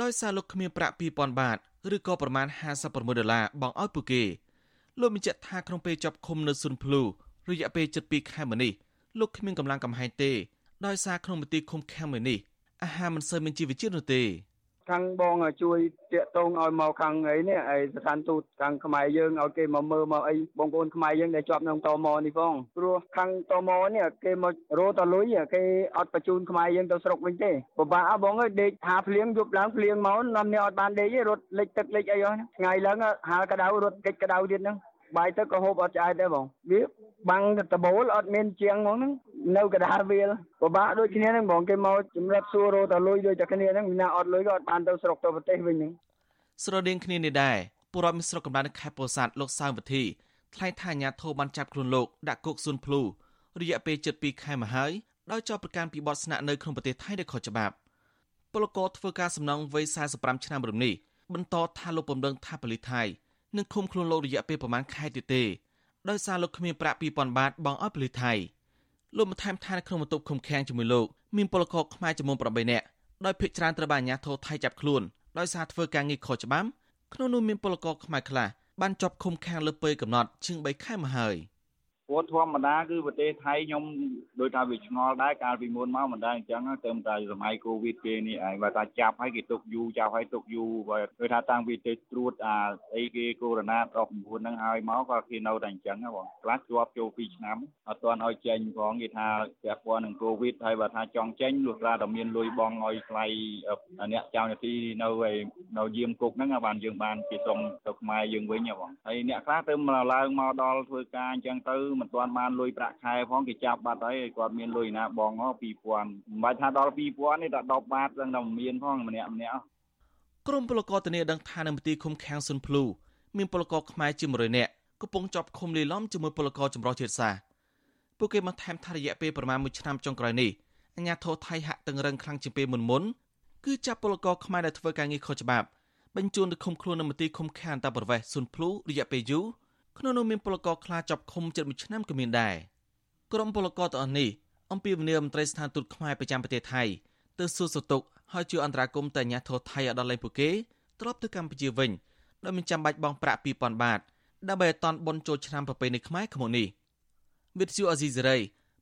ដោយសារលោកគ្មានប្រាក់2000បាតឬក៏ប្រមាណ56ដុល្លារបង់ឲ្យពួកគេលោកបញ្ជាក់ថាក្នុងពេលជាប់ឃុំនៅស៊ុនភ្លូរយៈពេល72ខែមកនេះលោកគ្មានកម្លាំងកំហែងទេដោយសារក្នុងមន្ទីរឃុំឃាំងមួយនេះអាហារមិនសូវមានជីវជាតិនោះទេ ខាងបងជួយតាកតងឲ្យមកខាងអីនេះឯស្ថានទូតខាងខ្មែរយើងឲ្យគេមកមើលមកអីបងប្អូនខ្មែរយើងដែលជាប់ក្នុងតមនេះផងព្រោះខាងតមនេះគេមករោតលុយគេអត់បញ្ជូនខ្មែរយើងទៅស្រុកវិញទេពិបាកបងអើយដេកហាភ្លៀងយប់ឡើងភ្លៀងមកនាំនេះអត់បានដេករត់លិចទឹកលិចអីអស់ថ្ងៃឡើងហាលក្តៅរត់កិច្ចក្តៅទៀតហ្នឹង បាយទឹកក៏ហូបអត់ឆ្អែតដែរបងវាបាំងតបូលអត់មានជាងហ្មងហ្នឹងនៅកដាលវាលពិបាកដូចគ្នាហ្នឹងបងគេមកជំរាបសួររោតលុយដូចតែគ្នាហ្នឹងវិណាអត់លុយក៏អត់បានទៅស្រុកទៅប្រទេសវិញហ្នឹងស្រដៀងគ្នានេះដែរពលរដ្ឋមានស្រុកកំណើតនៅខេត្តពោធិ៍សាត់លោកសៅវិធីថ្លែងថាអាញាធរបានចាប់ខ្លួនលោកដាក់គុកស៊ុនភ្លូរយៈពេល72ខែមកហើយដោយចោទប្រកាន់ពីបទស្នាក់នៅក្នុងប្រទេសថៃដោយខុសច្បាប់ពលករធ្វើការសំណងវ័យ45ឆ្នាំរំនេះបន្តថាលោកពំដឹងថាប៉ូលីសថៃ នឹងឃុំខ្លួនលោករយៈពេលប្រមាណខែទៀតទេដោយសារលោកគ្មានប្រាក់2000បាតបង់ឲ្យប៉ូលីសថៃលោកបានថែមថានៅក្នុងបន្ទប់ឃុំឃាំងជាមួយលោកមានពលករខ្មែរចំនួន8នាក់ដោយភាគច្រើនត្រូវបានអាជ្ញាធរថៃចាប់ខ្លួនដោយសារធ្វើការងារខុសច្បាប់ក្នុងនោះមានពលករខ្មែរខ្លះបានជាប់ឃុំឃាំងលើពេលកំណត់ជាង3ខែមកហើយ។ ព្រោះធម្មតាគឺប្រទេសថៃខ្ញុំដូចថាវាឆ្ងល់ដែរកាលពីមុនមកមិនដែរអញ្ចឹងទៅតែសម័យកូវីដគេនេះឯងបើថាចាប់ហើយគេទុកយូរចាប់ហើយទុកយូរបើគឺថាតាំងពីទៅត្រួតអាអីគេកូវីដ19ហ្នឹងហើយមកក៏គេនៅតែអញ្ចឹងបងខ្លះជាប់ចូល2ឆ្នាំអត់ទាន់ឲ្យចេញផងគេថាពាក់ព័ន្ធនឹងកូវីដហើយបើថាចង់ចេញលុះត្រាតែមានលុយបងឲ្យថ្លៃអ្នកចៅនាទីនៅឯនៅយាមគុកហ្នឹងបានយើងបានគេសុំទៅខ្មែរយើងវិញបងហើយអ្នកខ្លះទៅឡើងមកដល់ធ្វើការអញ្ចឹងទៅមិនទាន់បានលុយប្រាក់ខែផងគេចាប់បាត់ហើយគាត់មានលុយណាបងហ៎2000មិនបាច់ថាដល់2000នេះតែ10បាតហ្នឹងតែមានផងម្នាក់ម្នាក់ក្រមពលករធានាដឹងថានៅមន្ទីរឃុំឃាំងស៊ុនភ្លូមានពលករខ្មែរជា100នាក់កំពុងជាប់ឃុំលីឡំជាមួយពលករចម្រុះជាតិសាសន៍ពួកគេបានថែមថារយៈពេលប្រមាណ1ឆ្នាំចុងក្រោយនេះអាញាធរថៃហាក់តឹងរឹងខ្លាំងជាងពេលមុនមុនគឺចាប់ពលករខ្មែរដែលធ្វើការងារខុសច្បាប់បញ្ជូនទៅឃុំខ្លួននៅមន្ទីរឃុំឃាំងអន្តរប្រវេសស៊ុនភ្លូរយៈពេលយូរ ក្នុងនោះមានពលករខ្លាចចាប់ឃុំជិត1ឆ្នាំក៏មានដែរក្រុមពលករទាំងអស់នេះអំពីវនីមន្ត្រីស្ថានទូតខ្មែរប្រចាំប្រទេសថៃទៅសួរសុទុកហើយជួយអន្តរាគមន៍ទៅអាជ្ញាធរថៃឲ្យដល់លែងពួកគេត្រឡប់ទៅកម្ពុជាវិញដោយមិនចាំបាច់បង់ប្រាក់2000បាតដើម្បីឲ្យតន់បុណ្យចូលឆ្នាំប្រពៃណីខ្មែរខាងមុខនេះវិទ្យុអេស៊ីសេរី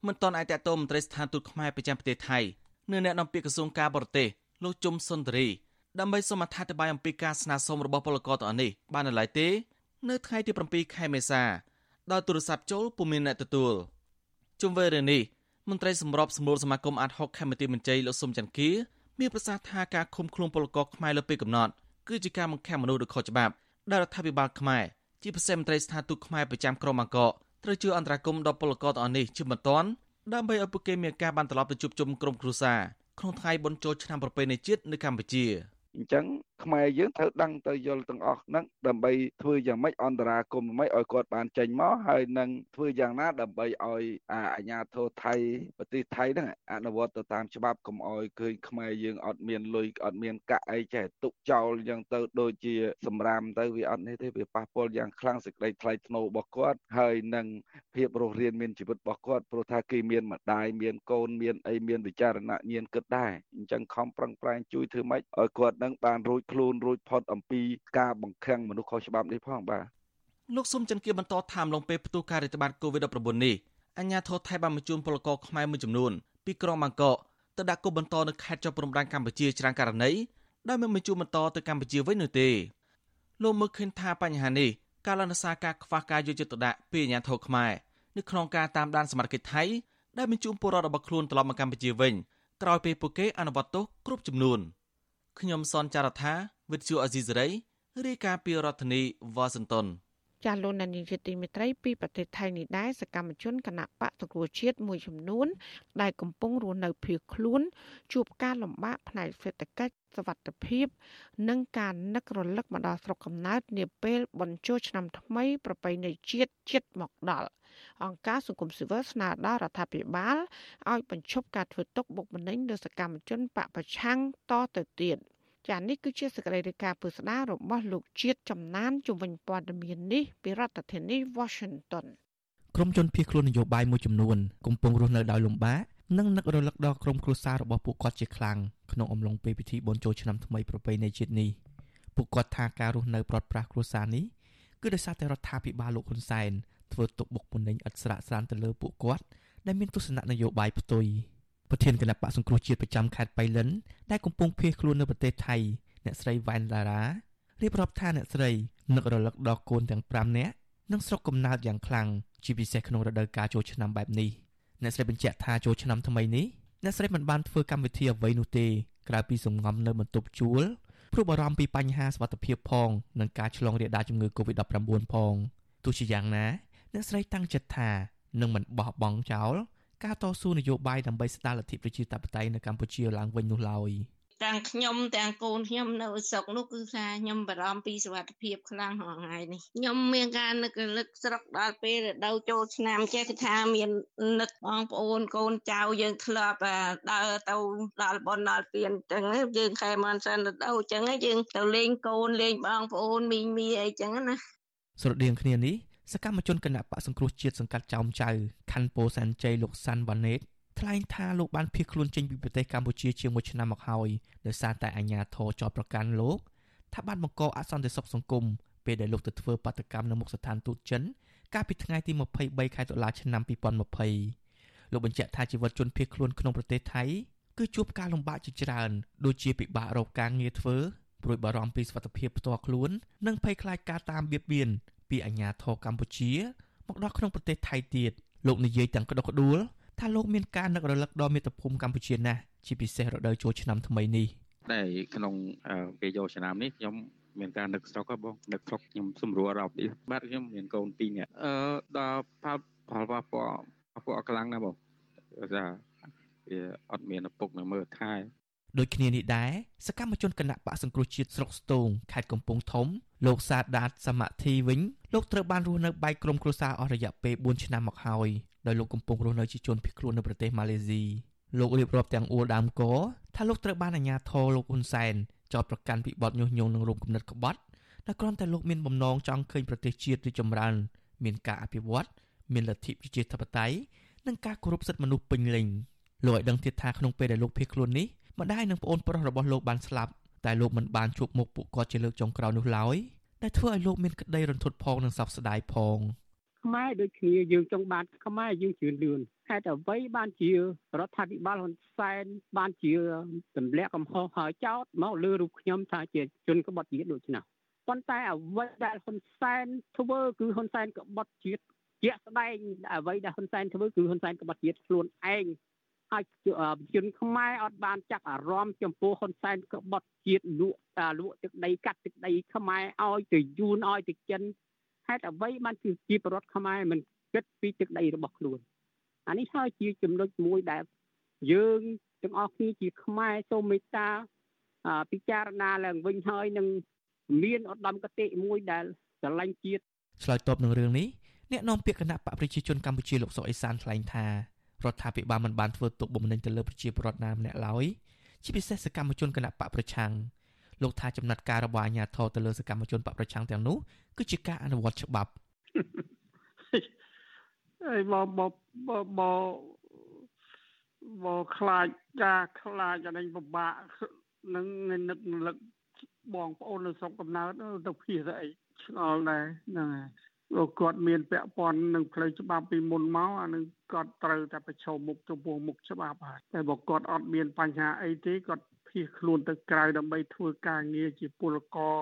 មិនតន់អាចតតមន្ត្រីស្ថានទូតខ្មែរប្រចាំប្រទេសថៃនៅអ្នកនាំពាក្យក្រសួងការបរទេសលោកជុំសុនតរីដើម្បីសូមអត្ថាធិប្បាយអំពីការស្នើសុំរបស់ពលករទាំងអស់នេះបាននៅឡើយទេ នៅថ្ងៃទី7ខែមេសាដោយទូរស័ព្ទចូលពុំមានអ្នកទទួលជុំវិញរឿងនេះមន្ត្រីសម្របសម្រួលសមាគមអាត60ខេមរៈមន្ត្រីលោកសុំច័ន្ទគាមានប្រសាសន៍ថាការឃុំខ្លួនពលករខ្មែរលើពេលកំណត់គឺជាការបង្ខំមនុស្សដោយខុសច្បាប់ដែលរដ្ឋាភិបាលខ្មែរជាពិសេសមន្ត្រីស្ថានទូតខ្មែរប្រចាំក្រុងបាងកកត្រូវជួយអន្តរាគមន៍ដល់ពលករទាំងអស់នេះជាបន្ទាន់ដើម្បីឲ្យពួកគេមានការបានត្រឡប់ទៅជួបជុំក្រុមគ្រួសារក្នុងថ្ងៃបុណ្យចូលឆ្នាំប្រពៃណីជាតិនៅកម្ពុជា អញ្ចឹងខ្មែរយើងត្រូវដឹងទៅយល់ទាំងអស់ហ្នឹងដើម្បីធ្វើយ៉ាងម៉េចអន្តរាគមន៍ម៉េចឲ្យគាត់បានចេញមកហើយនឹងធ្វើយ៉ាងណាដើម្បីឲ្យអាញាធរថៃប្រទេសថៃហ្នឹងអនុវត្តទៅតាមច្បាប់កុំឲ្យឃើញខ្មែរយើងអត់មានលុយអត់មានកាក់អីចេះទុកចោលអញ្ចឹងទៅដូចជាសម្រាមទៅវាអត់នេះទេវាប៉ះពាល់យ៉ាងខ្លាំងសេចក្តីថ្លៃថ្នូររបស់គាត់ហើយនឹងភាពរស់រានមានជីវិតរបស់គាត់ព្រោះថាគេមានម្ដាយមានកូនមានអីមានវិចារណញ្ញាណគិតដែរអញ្ចឹងខំប្រឹងប្រែងជួយធ្វើម៉េចឲ្យគាត់នឹងបានរួចខ្លួនរួចផុតអំពីការបង្ខាំងមនុស្សខុសច្បាប់នេះផងបាទលោកសុំចន្ទគៀបន្តថាមឡងពេលផ្ទុះការរាតត្បាត COVID-19 នេះអញ្ញាធរថៃបានបញ្ជូនពលករខ្មែរមួយចំនួនពីក្រុងបាងកកទៅដាក់គុកបន្តនៅខេត្តជាប់ព្រំដែនកម្ពុជាច្រើនករណីដោយមិនបញ្ជូនបន្តទៅកម្ពុជាវិញនោះទេលោកមើលឃើញថាបញ្ហានេះការលនសាការខ្វះការយកចិត្តទុកដាក់ពីអាជ្ញាធរខ្មែរនៅក្នុងការតាមដានសមត្ថកិច្ចថៃដែលបញ្ជូនពលរដ្ឋរបស់ខ្លួនត្រឡប់មកកម្ពុជាវិញក្រោយពេលពួកគេអនុវត្តទោសគ្រប់ចំនួន។ ខ្ញុំសនចាររថាវិទ្យុអេស៊ីសេរីរាយការណ៍ពីរដ្ឋធានីវ៉ាស៊ីនតោនចាលោកនានីជាទីមេត្រីពីប្រទេសថៃនេះដែរសកម្មជនគណៈបកតក្រជាតិមួយចំនួន ដែលកំពុងរស់នៅភៀសខ្លួន ជួបការលំបាកផ្នែកសេដ្ឋកិច្ចសวัสดิភាព និងការនឹករលឹកមកដល់ស្រុកកំណើតនាពេលបញ្ចូលឆ្នាំថ្មី ប្រពៃណីជាតិជិតមកដល់ អង្គការសង្គមស៊ីវិលស្នើដល់រដ្ឋាភិបាលឲ្យបញ្ឈប់ការធ្វើទុកបុកម្នេញលើសកម្មជនបពប្រឆាំងតទៅទៀតចា៎នេះគឺជាសកម្មភាពការពុស្ដាររបស់លោកជាតិចំណានជំវិញព័ត៌មាននេះពីរដ្ឋធានី Washington ក្រុមជនភៀសខ្លួននយោបាយមួយចំនួនកំពុងរស់នៅដោយលំបាកនិងនឹករលឹកដល់ក្រុមគ្រួសាររបស់ពួកគាត់ជាខ្លាំងក្នុងអំឡុងពេលពិធីបុណ្យចូលឆ្នាំថ្មីប្រពៃណីជាតិនេះពួកគាត់ថាការរស់នៅប្រត់ប្រាស់គ្រួសារនេះគឺដោយសារតែរដ្ឋាភិបាលលោកហ៊ុនសែន ធ្វើទុកបុកម្នេញឥតស្រាកស្រានទៅលើពួកគាត់ដែលមានទស្សនៈនយោបាយផ្ទុយប្រធានគណៈបកសង្គ្រោះជាតិប្រចាំខេត្តបៃលិនដែលកំពុងភៀសខ្លួននៅប្រទេសថៃអ្នកស្រីវ៉ែនឡារ៉ារៀបរាប់ថាអ្នកស្រីនឹករលឹកដល់កូនទាំង5នាក់និងស្រុកកំណើតយ៉ាងខ្លាំងជាពិសេសក្នុងរដូវកាលចូលឆ្នាំបែបនេះអ្នកស្រីបញ្ជាក់ថាចូលឆ្នាំថ្មីនេះអ្នកស្រីមិនបានធ្វើកម្មវិធីអ្វីនោះទេក្រៅពីសម្ងំនៅបន្ទប់ជួលព្រោះបារម្ភពីបញ្ហាសុខភាពផងនិងការឆ្លងរាលដាលជំងឺ Covid-19 ផងទោះជាយ៉ាងណា អ្នកស្រីតាំងចិត្តថានឹងមិនបោះបង់ចោលការតស៊ូនយោបាយដើម្បីស្ដារលទ្ធិប្រជាធិបតេយ្យនៅកម្ពុជាឡើងវិញនោះឡើយ។ទាំងខ្ញុំទាំងកូនខ្ញុំនៅស្រុកនោះគឺថាខ្ញុំបារម្ភពីសុខភាពខ្លាំងរាល់ថ្ងៃនេះខ្ញុំមានការនឹកលឹកស្រុកដល់ពេលរដូវចូលឆ្នាំចេះគឺថាមាននឹកបងប្អូនកូនចៅយើងធ្លាប់ដើរទៅដល់បនដល់ពៀនអញ្ចឹងយើងខែមិនសិនរដូវអញ្ចឹងយើងទៅលេងកូនលេងបងប្អូនមីងមីអីអញ្ចឹងណាស្រដៀងគ្នានេះ សកម្មជនគណៈបកសង្គ្រោះជាតិសង្កាត់ចោមចៅខណ្ឌពោធិ៍សែនជ័យលោកសាន់វ៉ាណេតថ្លែងថាលោកបានភៀសខ្លួនចេញពីប្រទេសកម្ពុជាជាង1ឆ្នាំមកហើយដោយសារតែអាជ្ញាធរចោទប្រកាន់លោកថាបានបង្កអសន្តិសុខសង្គមពេលដែលលោកទៅធ្វើបាតកម្មនៅមុខស្ថានទូតចិនកាលពីថ្ងៃទី23ខែតុលាឆ្នាំ2020លោកបញ្ជាក់ថាជីវិតជនភៀសខ្លួនក្នុងប្រទេសថៃគឺជួបការលំបាកជាច្រើនដូចជាពិបាករកការងារធ្វើព្រួយបារម្ភពីសុខភាពផ្ទាល់ខ្លួន និងភ័យខ្លាចការតាមបៀតបៀន ពីអាជ្ញាធរកម្ពុជា មកដល់ក្នុងប្រទេសថៃទៀតលោកនិយាយទាំងក្តុកក្តួលថាលោកមានការនឹករលឹកដល់មាតុភូមិកម្ពុជាណាស់ជាពិសេសរដូវចូលឆ្នាំថ្មីនេះតែក្នុងពេលយកឆ្នាំនេះខ្ញុំមានការនឹកស្រុកបងនឹកស្រុកខ្ញុំសម្រួលអារម្មណ៍នេះបាទខ្ញុំមានកូន2នាក់អឺដល់ផលផលប៉ះពាល់ប៉ះពាល់ខ្លាំងណាស់បងថាវាអត់មានឪពុកនៅមើលថែដូចគ្នានេះដែរសកម្មជនគណៈបកសង្គ្រោះជាតិស្រុកស្ទងខេត្តកំពង់ធំលោកសាដាតសមត្ថីវិញ លោកត្រូវបានរស់នៅបែកក្រុមគ្រួសារអស់រយៈពេល4ឆ្នាំមកហើយដោយលោកកំពុងរស់នៅជាជនភៀសខ្លួននៅប្រទេសម៉ាឡេស៊ីលោករៀបរាប់ទាំងអួលដើមកថាលោកត្រូវបានអាជ្ញាធរលោកហ៊ុនសែនចោទប្រកាន់ពីបទញុះញង់និងរោមគំនិតក្បត់ដែលគ្រាន់តែលោកមានបំណងចង់ឃើញប្រទេសជាតិរីកចម្រើន មានការអភិវឌ្ឍមានលទ្ធិប្រជាធិបតេយ្យនិងការគោរពសិទ្ធិមនុស្សពេញលេញលោកឲ្យដឹងទៀតថាក្នុងពេលដែលលោកភៀសខ្លួននេះម្ដាយនិងប្អូនប្រុសរបស់លោកបានស្លាប់តែលោកមិនបានជួបមុខពួកគាត់ជាលើកចុងក្រោយនោះឡើយ ដែលធ្វើឲ្យលោកមានក្តីរន្ធត់ផងនិងសោកស្ដាយផងខ្មែរដូចគ្នាយើងចង់បានខ្មែរយើងជឿនលឿនហេតុអ្វីបានជារដ្ឋាភិបាលហ៊ុនសែនបានជាទម្លាក់កំហុសហើយចោតមកលើរូបខ្ញុំថាជាជនក្បត់ជាតិដូចនេះប៉ុន្តែអ្វីដែលហ៊ុនសែនធ្វើគឺហ៊ុនសែនក្បត់ជាតិជាក់ស្ដែងអ្វីដែលហ៊ុនសែនធ្វើគឺហ៊ុនសែនក្បត់ជាតិខ្លួនឯង ហើយជនខ្មែរអត់បានចាក់អារម្មណ៍ចំពោះហ៊ុនសែនក្បត់ជាតិលក់តាលក់ទឹកដីកាត់ទឹកដីខ្មែរឲ្យទៅយួនឲ្យទៅចិនហេតុអ្វីបានជាប្រវត្តិខ្មែរមិនគិតពីទឹកដីរបស់ខ្លួនអានេះហើយជាចំណុចមួយដែលយើងទាំងអស់គ្នាជាខ្មែរសូមមេត្តាពិចារណាឡើងវិញហើយនឹងមានឧត្តមគតិមួយដែលស្រឡាញ់ជាតិឆ្លើយតបនឹងរឿងនេះអ្នកនាំពាក្យគណៈបកប្រជាជនកម្ពុជាលោកសុកអេសានថ្លែងថា រដ្ឋាភិបាលមិនបានធ្វើទុកបុកម្នេញទៅលើប្រជាពលរដ្ឋណាម្នាក់ឡើយជាពិសេសសកម្មជនគណៈបកប្រឆាំងលោកថាចំណាត់ការរបស់អាជ្ញាធរទៅលើសកម្មជនបកប្រឆាំងទាំងនោះគឺជាការអនុវត្តច្បាប់ហើយមកមកមកមកខ្លាចការខ្លាចអានេះពិបាកនឹងនឹកនឹកបងប្អូននៅស្រុកកំណើតទៅភៀសអីឆ្ងល់ដែរហ្នឹងហើយ លោកគាត់មានពាក់ព័ន្ធនឹងផ្លូវច្បាប់ពីមុនមកអានឹងគាត់ត្រូវតែប្រឈមមុខចំពោះមុខច្បាប់ហើយតែបើគាត់អត់មានបញ្ហាអីទេគាត់ភៀសខ្លួនទៅក្រៅដើម្បីធ្វើការងារជាពលករ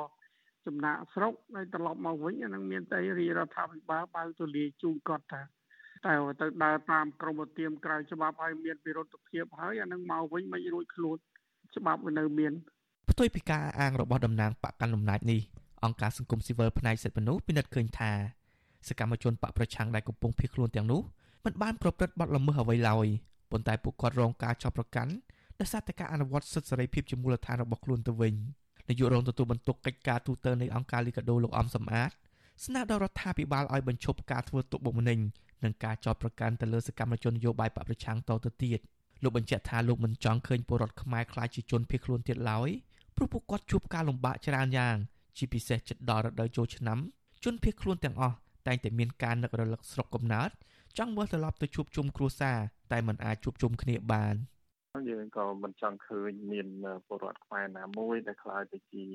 ចំណាក់ស្រុកហើយត្រឡប់មកវិញអានឹងមានតែរាជរដ្ឋាភិបាលបើកទូលាយជូនគាត់តាតែទៅដើរតាមក្រមធៀមក្រៅច្បាប់ហើយមានវិរុទ្ធភាពហើយអានឹងមកវិញមិនរួចខ្លួនច្បាប់នៅមានផ្ទុយពីការអាងរបស់តំណាងបកកណ្ដាលអំណាចនេះអង្គការសង្គមស៊ីវិលផ្នែកសិទ្ធិមនុស្សពិនិត្យឃើញថា សកម្មជនបកប្រឆាំងដែលកំពុងភៀសខ្លួនទាំងនោះមិនបានប្រព្រឹត្តបទល្មើសអ្វីឡើយប៉ុន្តែពួកគាត់រងការចាប់ប្រកាន់ដោយសារតែការអនុវត្តសិទ្ធិសេរីភាពជាមូលដ្ឋានរបស់ខ្លួនទៅវិញនាយករងទទួលបន្ទុកកិច្ចការទូតនៃអង្គការលីកាដូលោកអំសំអាតស្នើដល់រដ្ឋាភិបាលឲ្យបញ្ឈប់ការធ្វើទុកបុកម្នេញនិងការចោទប្រកាន់ទៅលើសកម្មជននយោបាយបកប្រឆាំងតទៅទៀតលោកបញ្ជាក់ថាលោកមិនចង់ឃើញពលរដ្ឋខ្មែរខ្លាចជាជនភៀសខ្លួនទៀតឡើយព្រោះពួកគាត់ជួបការលំបាកច្រើនយ៉ាងជាពិសេសជិតដល់រដូវចូលឆ្នាំជនភៀសខ្លួនទាំងអស់ តែងតែមានការនឹករលឹកស្រុកកំណើតចង់វិលត្រឡប់ទៅជួបជុំគ្រួសារតែមិនអាចជួបជុំគ្នាបានយើងក៏មិនចង់ឃើញមានពលរដ្ឋខ្មែរណាមួយដែលខ្លាចទៅជា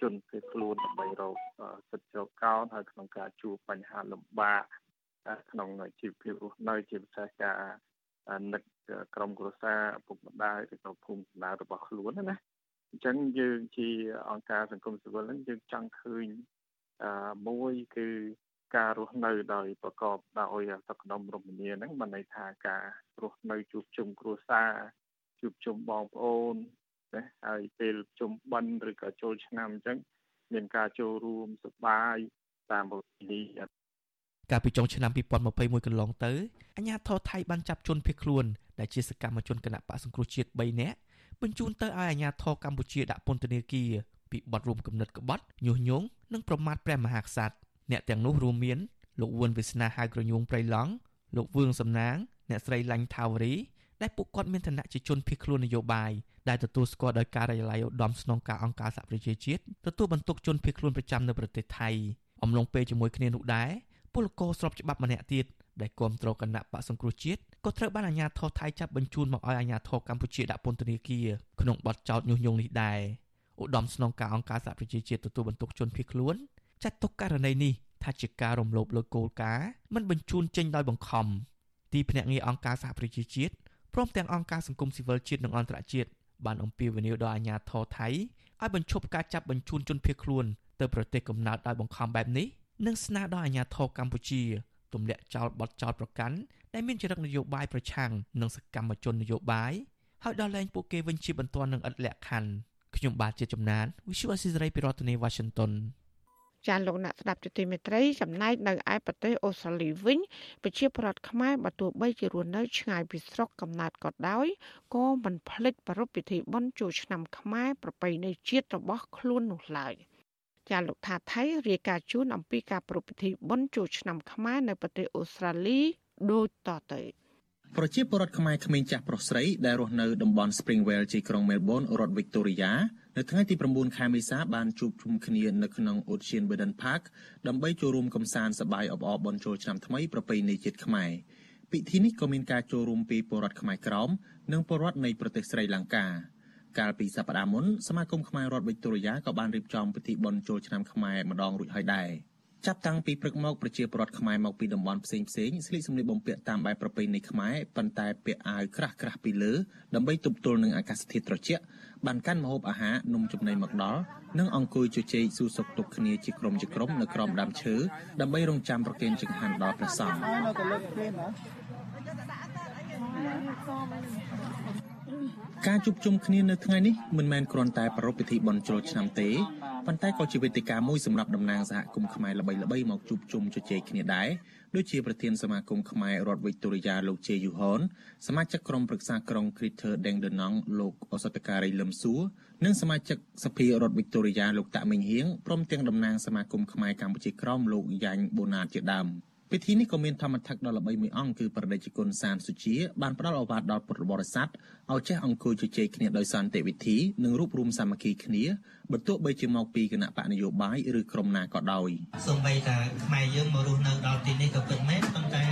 ជនភៀសខ្លួនដើម្បីរកសិទ្ធិជ្រកកោនហើយក្នុងការជួបបញ្ហាលំបាកក្នុងជីវភាពរស់នៅជាពិសេសការនឹកក្រុមគ្រួសារពុកម្ដាយឬក៏ភូមិបណ្ដារបស់ខ្លួនណាអញ្ចឹងយើងជាអង្គការសង្គមស៊ីវិលហ្នឹងយើងចង់ឃើញ មួយគឺការរស់នៅដោយប្រកបដោយសុខដុមរមនាហ្នឹងមិនន័យថាការរស់នៅជួបជុំគ្រួសារជួបជុំបងប្អូនណាហើយពេលជុំបិណ្ឌឬក៏ចូលឆ្នាំអញ្ចឹងមានការចូលរួមសប្បាយតាមប្រពៃណីកាលពីចុងឆ្នាំ2021កន្លងទៅអាជ្ញាធរថៃបានចាប់ជនភៀសខ្លួនដែលជាសកម្មជនគណៈបកសង្គ្រោះជាតិ3នាក់បញ្ជូនទៅឲ្យអាជ្ញាធរកម្ពុជាដាក់ពន្ធនាគារ ពីបទរួមគំនិតក្បត់ញុះញង់និងប្រមាថព្រះមហាក្សត្រអ្នកទាំងនោះរួមមានលោកវឿនវាសនាហៅក្រញូងព្រៃឡង់លោកវឿងសំណាង អ្នកស្រីឡាញ់ថាវរីដែលពួកគាត់មានឋានៈជាជនភៀសខ្លួននយោបាយដែលទទួលស្គាល់ដោយការិយាល័យឧត្តមស្នងការអង្គការសហប្រជាជាតិទទួលបន្ទុកជនភៀសខ្លួនប្រចាំនៅប្រទេសថៃអំឡុងពេលជាមួយគ្នានោះដែរពលករស្របច្បាប់ម្នាក់ទៀតដែលគ្រប់គ្រងគណៈបកសង្គ្រោះជាតិក៏ត្រូវបានអាជ្ញាធរថៃចាប់បញ្ជូនមកឲ្យអាជ្ញាធរកម្ពុជាដាក់ពន្ធនាគារក្នុងបទចោទញុះញង់នេះដែរ ឧត្តមស្នងការអង្គការសហប្រជាជាតិទទួលបន្ទុកជនភៀសខ្លួនចាត់ទុកករណីនេះថាជាការរំលោភលើគោលការណ៍មិនបញ្ជូនចេញដោយបង្ខំទីភ្នាក់ងារអង្គការសហប្រជាជាតិព្រមទាំងអង្គការសង្គមស៊ីវិលជាតិនិងអន្តរជាតិបានអំពាវនាវដល់អាជ្ញាធរថៃឲ្យបញ្ឈប់ការចាប់បញ្ជូនជនភៀសខ្លួនទៅប្រទេសកំណើតដោយបង្ខំបែបនេះនិងស្នើដល់អាជ្ញាធរកម្ពុជាទម្លាក់ចោលបទចោលប្រកាន់ដែលមានចរិតនយោបាយប្រឆាំងនឹងសកម្មជននយោបាយហើយដល់លែងពួកគេវិញជាបន្ទាន់នឹងឥតលក្ខខណ្ឌ ខ្ញុំបាទជាចំណាន Visual Assisray ពីរដ្ឋធានី Washington ចាលោកអ្នកស្ដាប់ជទីមេត្រីចំណែកនៅឯប្រទេសអូស្ត្រាលីវិញប្រជាប្រដ្ឋខ្មែរបើទោះបីជារស់នៅឆ្ងាយពីស្រុកកំណើតក៏ដោយក៏មិនភ្លេចប្រារព្ធពិធីបុណ្យចូលឆ្នាំខ្មែរប្រពៃណីជាតិរបស់ខ្លួននោះឡើយចាលោកថាថៃរាយការណ៍ជូនអំពីការប្រពៃពិធីបុណ្យចូលឆ្នាំខ្មែរនៅប្រទេសអូស្ត្រាលីដូចតទៅ ប្រជាពលរដ្ឋខ្មែរក្មេងចាស់ប្រុសស្រីដែលរស់នៅតំបន់ Springvale ជាក្រុង Melbourne រដ្ឋ Victoria នៅថ្ងៃទី9ខែមេសាបានជួបជុំគ្នានៅក្នុង Ocean Garden Park ដើម្បីចូលរួមកម្សាន្តសប្បាយអបអរបុណ្យចូលឆ្នាំថ្មីប្រពៃណីជាតិខ្មែរពិធីនេះក៏មានការចូលរួមពីពលរដ្ឋខ្មែរក្រោមនិងពលរដ្ឋនៃប្រទេសស្រីលង្កាកាលពីសប្តាហ៍មុនសមាគមខ្មែររដ្ឋវិកតូរីយ៉ាក៏បានរៀបចំពិធីបុណ្យចូលឆ្នាំខ្មែរម្ដងរួចហើយដែរ។ ចាប់តាំងពីព្រឹកមកប្រជាពលរដ្ឋខ្មែរមកពីតំបន់ផ្សេងផ្សេងស្លៀកសម្លៀកបំពាក់តាមបែបប្រពៃណីខ្មែរប៉ុន្តែពាក់អាវក្រាស់ក្រាស់ពីលើដើម្បីទប់ទល់នឹងអាកាសធាតុត្រជាក់បានកាន់ម្ហូបអាហារនំចំណីមកដល់និងអង្គុយជជែកសួរសុខទុក្ខគ្នាជាក្រុមជាក្រុមនៅក្រោមដើមឈើដើម្បីរងចាំប្រគេនចង្ហាន់ដល់ព្រះសង្ឃ ការជួបជុំគ្នានៅថ្ងៃនេះមិនមែនគ្រាន់តែប្រារព្ធពិធីបុណ្យចូលឆ្នាំទេប៉ុន្តែក៏ជាវេទិកាមួយសម្រាប់តំណាងសហគមន៍ខ្មែរល្បីៗមកជួបជុំជជែកគ្នាដែរដូចជាប្រធានសមាគមខ្មែររដ្ឋវិកតូរីយ៉ាលោកជេយូហនសមាជិកក្រុមប្រឹក្សាក្រុង Greater Dandenong លោកអសតការីលឹមសួរនិងសមាជិកសភារដ្ឋវិកតូរីយ៉ាលោកតាក់មិញហៀងព្រមទាំងតំណាងសមាគមខ្មែរកម្ពុជាក្រមលោកយ៉ាញ់បូណាតជាដើម។ ពិធីនេះក៏មានធម្មថឹកដ៏ល្បីមួយអង្គគឺប្រដេជគុណសានសុជាបានផ្ដល់ឱវាទដល់ពុទ្ធបរិស័ទឲ្យចេះអង្គុយជជែកគ្នាដោយសន្តិវិធីនិងរួបរวมសាមគ្គីគ្នាបើទោះបីជាមកពីគណៈបកនយោបាយឬក្រុមណាក៏ដោយសូម្បីតែខ្មែរយើងមករស់នៅដល់ទីនេះក៏ពិតមែនប៉ុន្តែ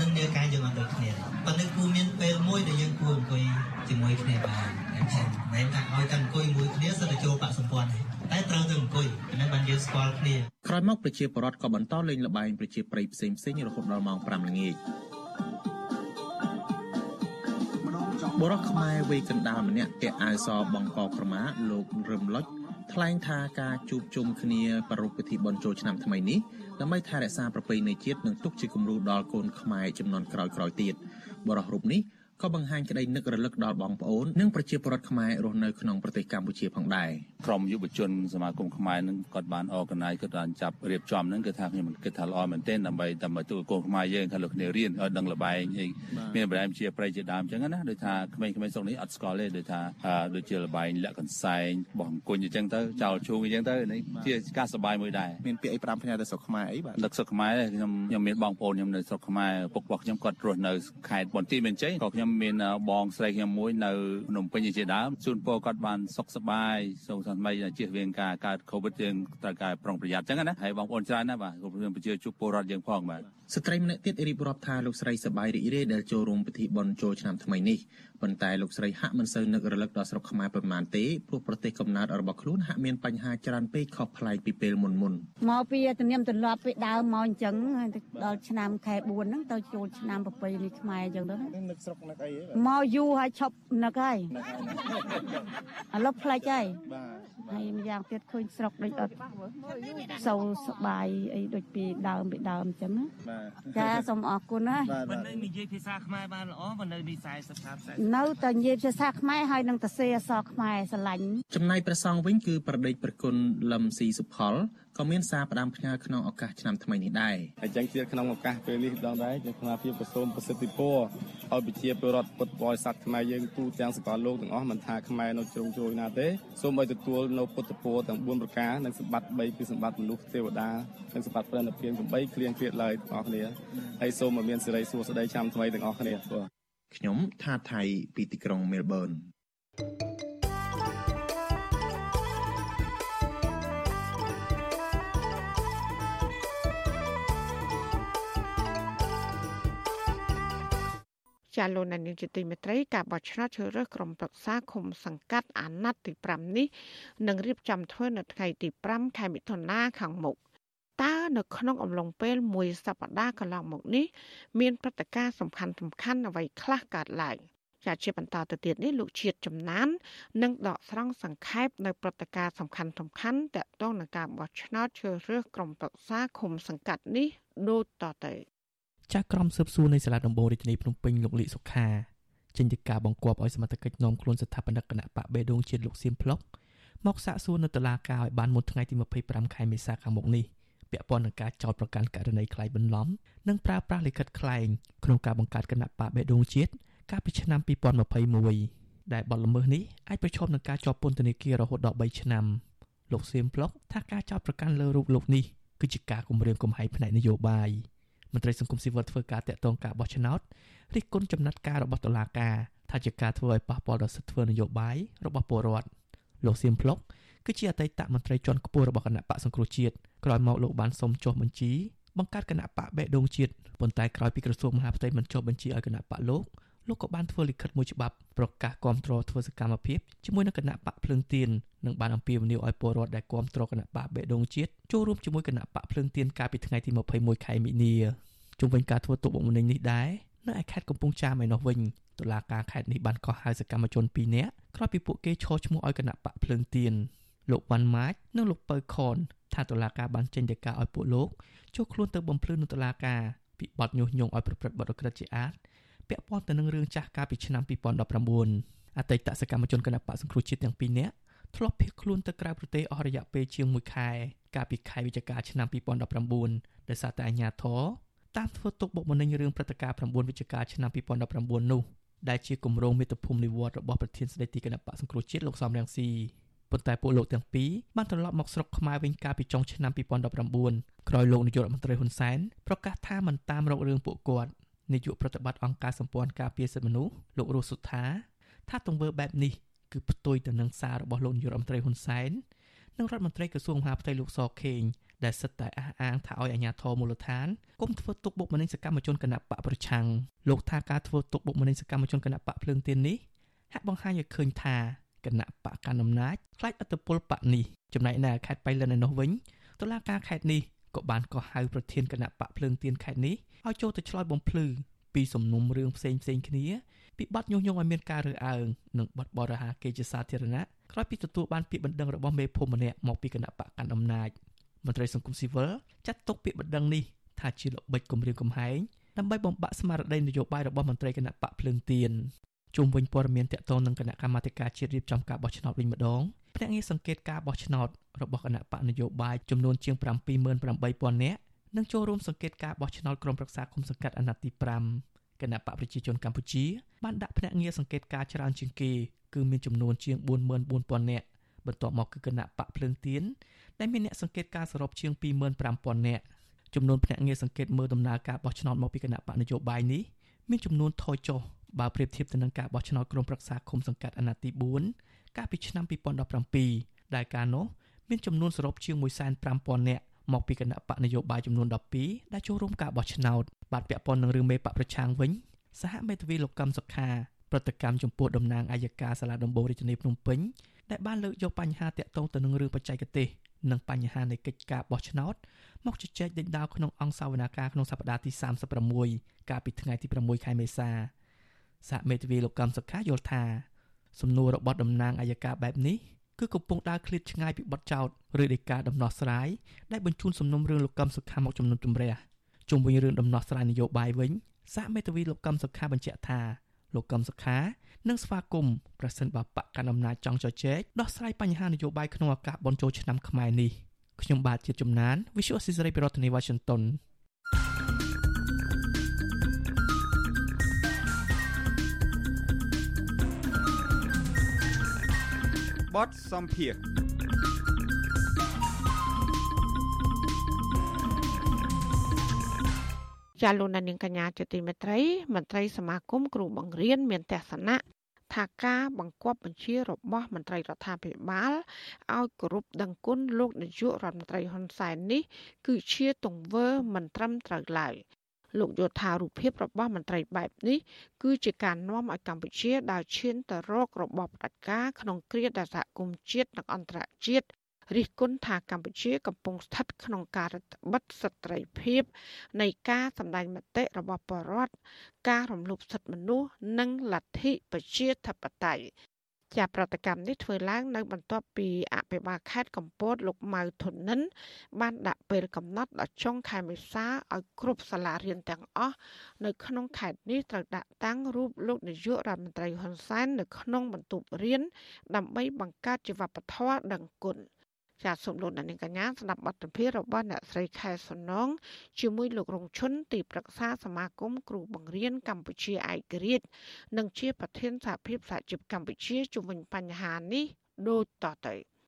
នឹងនាការយើងអត់ដូចគ្នាប៉ុន្តែគួរមានពេលមួយដែលយើងគួរអង្គុយជាមួយគ្នាបានតែ មិនមែនថាឲ្យតែអង្គុយមួយគ្នាសិតតែចូលបកសម្ព័ន្ធទេតែត្រូវទៅអង្គុយហ្នឹងបានយើងស្គាល់គ្នាក្រោយមកប្រជាពលរដ្ឋក៏បន្តលេងល្បែងប្រជាប្រិយផ្សេងផ្សេងរហូតដល់ម៉ោង5ល្ងាចបរិះខ្មែរវ័យកណ្ដាលម្នាក់ពាក់អាវសបងកក្រមាលោករឹមលុចថ្លែងថាការជួបជុំគ្នាប្រារព្ធពិធីបុណ្យចូលឆ្នាំថ្មីនេះដើម្បីថែរក្សាប្រពៃណីជាតិនិងទុកជាគំរូដល់កូនខ្មែរចំនួនក្រោយៗទៀតបរិះរូបនេះ ក៏បង្ហាញក្តីនឹករលឹកដល់បងប្អូននិងប្រជាពលរដ្ឋខ្មែររស់នៅក្នុងប្រទេសកម្ពុជាផងដែរក្រមយុវជនសមាគមខ្មែរនឹងគាត់បានអកណៃគាត់បានចាប់រៀបចំហ្នឹងគឺថាខ្ញុំគិតថាល្អមែនទែនដើម្បីដើម្បីទូកូនខ្មែរយើងថាលោកគ្នារៀនឲ្យដឹងល្បែងអីមានបរិយាជាប្រៃជាដើមអញ្ចឹងណាដូចថាក្មេងៗស្រុកនេះអត់ស្គាល់ទេដូចថាដូចជាល្បែងលាក់កន្សែងបោះអង្គុញអញ្ចឹងទៅចោលឈូងអញ្ចឹងទៅនេះជាការសប្បាយមួយដែរមានពាក្យអីប្រាំផ្ញើទៅស្រុកខ្មែរអីបាទដឹកស្រុកខ្មែរខ្ញុំខ្ញុំមានបងប្អូនខ្ញុំនៅស្រុកខ្មែរពុករបស់ខ្ញុំគាត់រស់នៅខេត្តបន្ទាយមានជ័យក៏ខ្ញុំមានបងស្រីខ្ញុំមួយនៅភ្នំពេញជាដើមជូនពរគាត់បានសុខសប្បាយសូមសន្មៃជៀសវាងការកើតកូវីដយើងត្រូវការប្រុងប្រយ័ត្នអញ្ចឹងណាហើយបងប្អូនច្រើនណាស់បាទខ្ញុំបញ្ជាជួបពលរដ្ឋយើងផងបាទស្ត្រីម្នាក់ទៀតរៀបរាប់ថាលោកស្រីសប្បាយរីករាយដែលចូលរួមពិធីបុណ្យចូលឆ្នាំថ្មីនេះ ប៉ុន្តែលោកស្រីហាក់មិនសូវនឹករលឹកដល់ស្រុកខ្មែរប៉ុន្មានទេព្រោះប្រទេសកំណើតរបស់ខ្លួនហាក់មានបញ្ហាច្រើនពេកខុសប្លែកពីពេលមុនមុនមកពីទំនៀមទម្លាប់ពីដើមមកអញ្ចឹងដល់ឆ្នាំខែ4ហ្នឹងទៅចូលឆ្នាំប្រពៃនេះខ្មែរអញ្ចឹងទៅនឹកស្រុកនឹកអីមកយូរហើយឈប់នឹកហើយឥឡូវផ្លេចហើយបាទហើយម្យ៉ាងទៀតឃើញស្រុកដូចអត់សូវសបាយអីដូចពីដើមពីដើមអញ្ចឹងណាចាសូមអរគុណណាបើនៅនិយាយភាសាខ្មែរបានល្អបើនៅនេះ40 50 40នៅតែនិយាយភាសាខ្មែរហើយនឹងទៅសេអសរខ្មែរស្រឡាញ់ចំណែកព្រះសង្ឃវិញគឺប្រដេកប្រគុណលឹមស៊ីសុផលក៏មានសារផ្ដាំផ្ញើក្នុងឱកាសឆ្នាំថ្មីនេះដែរអញ្ចឹងទៀតក្នុងឱកាសពេលនេះម្ដងដែរយើងក្នុងភាពប្រសូមប្រសិទ្ធពរឲ្យប្រជាពលរដ្ឋពុទ្ធបរិស័ទខ្មែរយើងទូទាំងសកលលោកទាំងអស់មិនថាខ្មែរនៅជ្រុងជ្រោយណាទេសូមឲ្យទទួលនៅពុទ្ធពរទាំង4ប្រការនិងសម្បត្តិ3ពីសម្បត្តិមនុស្សទេវតានិងសម្បត្តិព្រះនិព្វាន8គ្លៀងគ្លាតឡើយទាំងអស់គ្នាហើយសូមឲ្យមានសិរីសួស្តីឆ្នាំថ្មីទាំងអស់គ្នាបាទ ខ្ញុំថាថៃពីទីក្រុងមែលប៊នចាលោកនាយកជាទីមេត្រីការបោះឆ្នោតជ្រើសរើសក្រុមប្រឹក្សាឃុំសង្កាត់អាណត្តិទី5នេះនឹងរៀបចំធ្វើនៅថ្ងៃទី5ខែមិថុនាខាងមុខតើ នៅក្នុងអំឡុងពេលមួយសប្តាហ៍កន្លងមកនេះមានព្រឹត្តិការណ៍សំខាន់សំខាន់អ្វីខ្លះកើតឡើងជាជាបន្តទៅទៀតនេះលោកជាតិចំណាននឹងដកស្រង់សង្ខេបនៅព្រឹត្តិការណ៍សំខាន់សំខាន់ទាក់ទងនឹងការបោះឆ្នោតជ្រើសរើសក្រុមប្រឹក្សាឃុំសង្កាត់នេះដូចតទៅចាស់ក្រុមស៊ើបសួរនៃសាលាដំបងរាជធានីភ្នំពេញលោកលីសុខាចេញទៅការបង្គាប់ឲ្យសមត្ថកិច្ចនាំខ្លួនស្ថាបនិកគណៈបកបេដងជាតិលោកសៀមផ្លុកមកសាកសួរនៅតុលាការឲ្យបានមុនថ្ងៃទី25ខែមេសាខាងមុខនេះ ពាក់ព័ន្ធនឹងការចោទប្រកាន់ករណីក្លែងបន្លំនិងប្រើប្រាស់លិខិតក្លែងក្នុងការបង្កើតគណៈបកបេដងជាតិកាលពីឆ្នាំ2021ដែលបទល្មើសនេះអាចប្រឈមនឹងការជាប់ពន្ធនាគាររហូតដល់3ឆ្នាំលោកសៀមផ្លុកថាការចោទប្រកាន់លើរូបលោកនេះគឺជាការគំរាមកំហែងផ្នែកនយោបាយមន្ត្រីសង្គមស៊ីវិលធ្វើការតាក់ទងការបោះឆ្នោតរិះគន់ចំណាត់ការរបស់តុលាការថាជាការធ្វើឲ្យប៉ះពាល់ដល់សិទ្ធិធ្វើនយោបាយរបស់ពលរដ្ឋលោកសៀមផ្លុក គឺជាអតីតមន្ត្រីជាន់ខ្ពស់របស់គណៈបកសង្គ្រោះជាតិក្រោយមកលោកបានសុំចុះបញ្ជីបង្កើតគណៈបកបេះដូងជាតិប៉ុន្តែក្រោយពីក្រសួងមហាផ្ទៃមិនចុះបញ្ជីឲ្យគណៈបកលោកលោកក៏បានធ្វើលិខិតមួយច្បាប់ប្រកាសគាំទ្រធ្វើសកម្មភាពជាមួយនឹងគណៈបកភ្លើងទៀននិងបានអំពាវនាវឲ្យពលរដ្ឋដែលគាំទ្រគណៈបកបេះដូងជាតិចូលរួមជាមួយគណៈបកភ្លើងទៀនកាលពីថ្ងៃទី21ខែមិនិនាជុំវិញការធ្វើទុកបុកម្នេញនេះដែរនៅឯខេត្តកំពង់ចាមឯនោះវិញតុលាការខេត្តនេះបានកោះហៅសកម្មជន2នាក់ក្រោយពីពួកគេឈរឈ្មោះឲ្យគណៈបកភ្លើងទៀន លោកវ៉ាន់ម៉ាចនិងលោកពៅខនថាតុលាការបានចេញដីកាឲ្យពួកលោកចូលខ្លួនទៅបំភ្លឺនៅតុលាការពីបទញុះញង់ឲ្យប្រព្រឹត្តបទអក្រិតជាអាតពាក់ព័ន្ធទៅនឹងរឿងចាស់កាលពីឆ្នាំ2019អតីតសកម្មជនគណបកសង្គ្រោះជាតិទាំងពីរនាក់ធ្លាប់ភៀសខ្លួនទៅក្រៅប្រទេសអស់រយៈពេលជាង1ខែកាលពីខែវិច្ឆិកាឆ្នាំ2019ដោយសារតែអាជ្ញាធរតាមធ្វើទុកបុកម្នេញរឿងព្រឹត្តិការណ៍9វិច្ឆិកាឆ្នាំ2019នោះដែលជាគម្រោងមេត្តាភូមិនិវត្តរបស់ប្រធានស្ដីទីគណៈបកសង្គ្រោះជាតិលោកសំរងស៊ី ប៉ុន្តែពួកលោកទាំងពីរបានត្រឡប់មកស្រុកខ្មែរវិញកាលពីចុងឆ្នាំ2019ក្រោយលោកនាយករដ្ឋមន្ត្រីហ៊ុនសែនប្រកាសថាមិនតាមរករឿងពួកគាត់នាយកប្រតិបត្តិអង្គការសម្ព័ន្ធការពារសិទ្ធិមនុស្សលោករស់សុថាថាទង្វើបែបនេះគឺផ្ទុយទៅនឹងសាររបស់លោកនាយករដ្ឋមន្ត្រីហ៊ុនសែននិងរដ្ឋមន្ត្រីក្រសួងមហាផ្ទៃលោកសខេងដែលសិតតែអះអាងថាឲ្យអាជ្ញាធរមូលដ្ឋានគុំធ្វើទុកបុកម្នេញសកម្មជនគណៈបកប្រឆាំងលោកថាការធ្វើទុកបុកម្នេញសកម្មជនគណៈបកភ្លើងទៀននេះហាក់បង្ហាញឲ្យឃើញថា គណៈបកកណ្ដាលអំណាចខ្លាចអត្តពលបកនេះចំណែកនៅខេត្តបៃលិនឯនោះវិញតុលាការខេត្តនេះក៏បានកោះហៅប្រធានគណៈបកភ្លើងទៀនខេត្តនេះឲ្យចូលទៅឆ្លើយបំភ្លឺពីសំណុំរឿងផ្សេងផ្សេងគ្នាពីបទញុះញង់ឲ្យមានការរើសអើងនិងបទបរិហាគេជាសាធារណៈក្រោយពីទទួលបានពាក្យបណ្ដឹងរបស់មេភូមិម្នាក់មកពីគណៈបកកណ្ដាលអំណាចមន្ត្រីសង្គមស៊ីវិលចាត់ទុកពាក្យបណ្ដឹងនេះថាជាល្បិចគម្រាមកំហែងដើម្បីបំបាក់ស្មារតីនយោបាយរបស់មន្ត្រីគណៈបកភ្លើងទៀន ជុំវិញព័ត៌មានតកតងនឹងគណៈកម្មាធិការជាតិរៀបចំការបោះឆ្នោតវិញម្ដងភ្នាក់ងារសង្កេតការបោះឆ្នោតរបស់គណៈបកនយោបាយចំនួនជាង78000នាក់នឹងចូលរួមសង្កេតការបោះឆ្នោតក្រុមប្រឹក្សាគុំសង្កាត់អាណត្តិទី5គណៈបកប្រជាជនកម្ពុជាបានដាក់ភ្នាក់ងារសង្កេតការច្រើនជាងគេគឺមានចំនួនជាង44000នាក់បន្ទាប់មកគឺគណៈបកភ្លើងទៀនដែលមានអ្នកសង្កេតការសរុបជាង25000នាក់ចំនួនភ្នាក់ងារសង្កេតមើលដំណើរការបោះឆ្នោតមកពីគណៈបកនយោបាយនេះមានចំនួនថយចុះ បើប្រៀបធៀបទៅនឹងការបោះឆ្នោតក្រុមប្រឹក្សាឃុំសង្កាត់អាណត្តិទី4កាលពីឆ្នាំ2017ដែលកាលនោះមានចំនួនសរុបជាង150,000នាក់មកពីគណៈបកនយោបាយចំនួន12ដែលចូលរួមការបោះឆ្នោតបាទពាក់ព័ន្ធនឹងរឿងមេបកប្រឆាំងវិញសហមេធាវីលោកកឹមសុខាប្រតិកម្មចំពោះតំណាងអัยការសាលាដំបូងរាជធានីភ្នំពេញដែលបានលើកយកបញ្ហាតាក់ទងទៅនឹងរឿងបច្ចេកទេសនិងបញ្ហានៃកិច្ចការបោះឆ្នោតមកជជែកដេញដោលក្នុងអង្គសវនាការក្នុងសប្តាហ៍ទី36កាលពីថ្ងៃទី6ខែមេសា សហមេធាវីលោកកម្មសុខាយល់ថាសំណួររបស់តំណាងអัยការបែបនេះគឺកំពុងដើរឃ្លាតឆ្ងាយពីបទចោទឬដីកាដំណោះស្រាយដែលបញ្ជូនសំណុំរឿងលោកកម្មសុខាមកជំនុំជម្រះជុំវិញរឿងដំណោះស្រាយនយោបាយវិញសហមេធាវីលោកកម្មសុខាបញ្ជាក់ថាលោកកម្មសុខានឹងស្វាគមន៍ប្រសិនបើបកកណ្ដាលអំណាចចង់ជជែកដោះស្រាយបញ្ហានយោបាយក្នុងឱកាសបុណ្យចូលឆ្នាំខ្មែរនេះខ្ញុំបាទជាជំនាញ Visual Assisray ពីរដ្ឋធានី Washington បទសំភារចាលោកនាងកញ្ញាជាទីមេត្រី មន្ត្រីសមាគមគ្រូបង្រៀនមានទស្សនៈថាការបង្គាប់បញ្ជារបស់មន្ត្រីរដ្ឋាភិបាលឲ្យគោរពដឹងគុណលោកនាយករដ្ឋមន្ត្រីហ៊ុនសែននេះ គឺជាទង្វើមិនត្រឹមត្រូវឡើយ លោកយល់ថារូបភាពរបស់មន្ត្រីបែបនេះគឺជាការនាំឲ្យកម្ពុជាដើរឈានទៅរករបបផ្ដាច់ការក្នុងគ្រាដែលសហគមន៍ជាតិនិងអន្តរជាតិរិះគន់ថាកម្ពុជាកំពុងស្ថិតក្នុងការរដ្ឋបិទសិទ្ធិភាពនៃការសម្ដែងមតិរបស់ប្រជារដ្ឋការរំលោភសិទ្ធិមនុស្សនិងលទ្ធិប្រជាធិបតេយ្យ ជាប្រតិកម្មនេះធ្វើឡើងនៅបន្ទាប់ពីអភិបាលខេត្តកំពតលោកម៉ៅធុននិន បានដាក់ពេលកំណត់ដល់ចុងខែមេសាឲ្យគ្រប់សាលារៀនទាំងអស់នៅក្នុងខេត្តនេះត្រូវដាក់តាំងរូបលោកនាយករដ្ឋមន្ត្រីហ៊ុនសែននៅក្នុងបន្ទប់រៀនដើម្បីបង្កើតជីវបធម៌ដឹងគុណ។ ចាសសូមលោកអ្នកនាងកញ្ញាស្ដាប់បទសម្ភាសន៍របស់អ្នកស្រីខែសំណងជាមួយលោករងឈុនទីប្រឹក្សាសមាគមគ្រូបង្រៀនកម្ពុជាឯករាជ្យនិងជាប្រធានសហភាពសហជីពកម្ពុជាជំវិញបញ្ហានេះដូចតទៅ។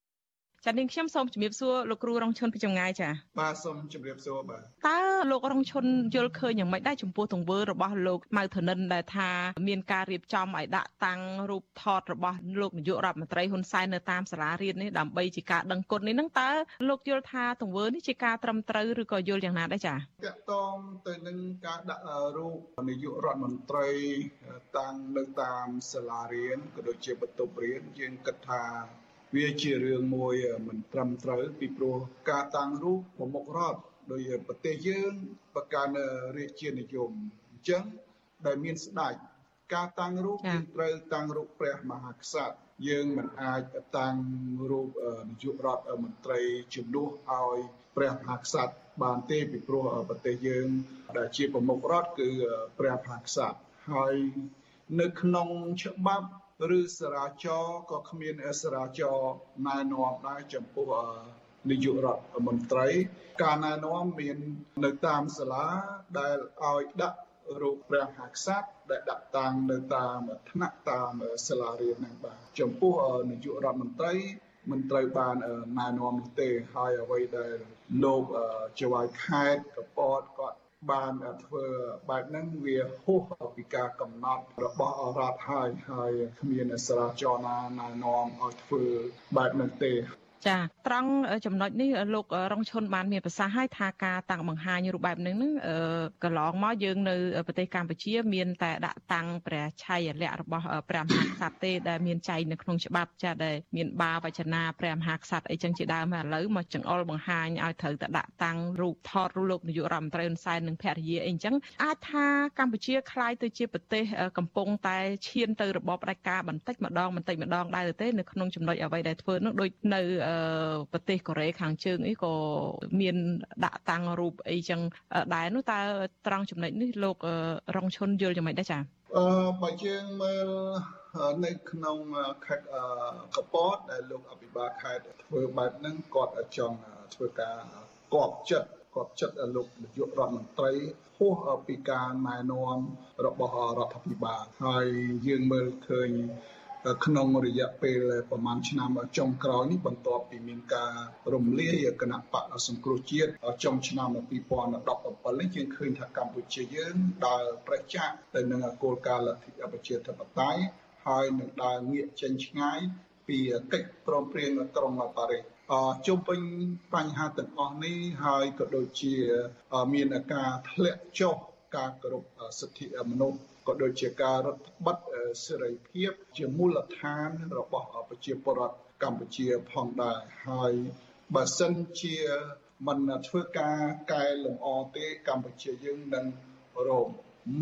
ចានាងខ្ញុំសូមជម្រាបសួរលោកគ្រូរងឈុនពីចម្ងាយចាបាទសូមជម្រាបសួរបាទតើលោករងឈុនយល់ឃើញយ៉ាងម៉េចដែរចំពោះទង្វើរបស់លោកម៉ៅធនិនដែលថាមានការរៀបចំឲ្យដាក់តាំងរូបថតរបស់លោកនាយករដ្ឋមន្ត្រីហ៊ុនសែននៅតាមសាលារៀននេះដើម្បីជាការដឹងគុណនេះនឹងតើលោកយល់ថាទង្វើនេះជាការត្រឹមត្រូវឬក៏យល់យ៉ាងណាដែរចាតកតងទៅនឹងការដាក់រូបនាយករដ្ឋមន្ត្រីតាំងនៅតាមសាលារៀនក៏ដូចជាបន្ទប់រៀនយើងគិតថា វាជារឿងមួយមិនត្រឹមត្រូវពីព្រោះការតាំងរូបប្រមុខរដ្ឋដោយប្រទេសយើងប្រកាន់រាជានិយមអញ្ចឹងដែលមានស្ដេចការតាំងរូបយើងត្រូវតាំងរូបព្រះមហាក្សត្រយើងមិនអាចតាំងរូបនាយករដ្ឋមន្ត្រីជំនួសឲ្យព្រះមហាក្សត្របានទេពីព្រោះប្រទេសយើងដែលជាប្រមុខរដ្ឋគឺព្រះមហាក្សត្រហើយនៅក្នុងច្បាប់ ឬសារាចរក៏គ្មានសារាចរណែនាំដែរចំពោះនាយករដ្ឋមន្ត្រី ការណែនាំមាននៅតាមសាលាដែលឲ្យដាក់រូបព្រះមហាក្សត្រដែលដាក់តាំងនៅតាមថ្នាក់តាមសាលារៀនហ្នឹងបាទចំពោះនាយករដ្ឋមន្ត្រីមិនត្រូវបានណែនាំនោះទេហើយអ្វីដែលលោកចៅហ្វាយខេតកពតគាត់ បានធ្វើបែបហ្នឹងវាហួសពីការកំណត់របស់រដ្ឋហើយហើយគ្មានសារាចរណាណែនាំឲ្យធ្វើបែបហ្នឹងទេចា ត្រង់ចំណុចនេះលោករងឈុនបានមានប្រសាសន៍ឲ្យថាការតាំងបង្ហាញរូបបែបនេះនឹងកន្លងមកយើងនៅប្រទេសកម្ពុជា មានតែដាក់តាំងព្រះឆ័យលក្ខរបស់ព្រះមហាក្សត្រទេដែលមានចែងនៅក្នុងច្បាប់ចាដែលមានបាវចនាព្រះមហាក្សត្រអីចឹងជាដើមហើយឥឡូវមកចង្អុលបង្ហាញឲ្យត្រូវតែដាក់តាំងរូបថតរូបលោកនាយករដ្ឋមន្ត្រីហ៊ុនសែននិងភរិយាអីចឹងអាចថាកម្ពុជាคล้ายទៅជាប្រទេសកំពុងតែឈានទៅរបបផ្ដាច់ការបន្តិចម្ដងបន្តិចម្ដងដែរទេនៅក្នុងចំណុចអ្វីដែលធ្វើនោះដូចនៅ ប្រទេសកូរ៉េខាងជើងអីក៏មានដាក់តាំងរូបអីចឹងដែរនោះតើត្រង់ចំណុចនេះលោករងឈុនយល់យ៉ាងម៉េចដែរចា៎អឺបើយើងមើលនៅក្នុងខេត្តកពតដែលលោកអភិបាលខេត្តធ្វើបែបហ្នឹងគាត់ចង់ធ្វើការកប់ចិត្តគាត់ចិត្តលោកនាយករដ្ឋមន្ត្រីហួសពីការណែនាំរបស់រដ្ឋាភិបាលហើយយើងមើលឃើញ ក្នុងរយៈពេលប្រហែលឆ្នាំចុងក្រោយនេះបន្ទាប់ពីមានការរំលាយគណៈបកសង្គ្រោះជាតិចុងឆ្នាំ2017នេះយើងឃើញថាកម្ពុជាយើងដើរប្រឆាំងទៅនឹងគោលការណ៍លទ្ធិប្រជាធិបតេយ្យហើយនឹងដើរងាកចេញឆ្ងាយពីកិច្ចព្រមព្រៀងក្រុងប៉ារីសជុំវិញបញ្ហាទាំងអស់នេះហើយក៏ដូចជាមានការធ្លាក់ចុះការគោរពសិទ្ធិមនុស្ស ក៏ដូចជាការរដ្ឋបတ်សេរីភាព ជាមូលដ្ឋានរបស់ប្រជាពលរដ្ឋកម្ពុជាផងដែរហើយបើសិនជាមិនធ្វើការកែលម្អទេកម្ពុជាយើងនឹងរង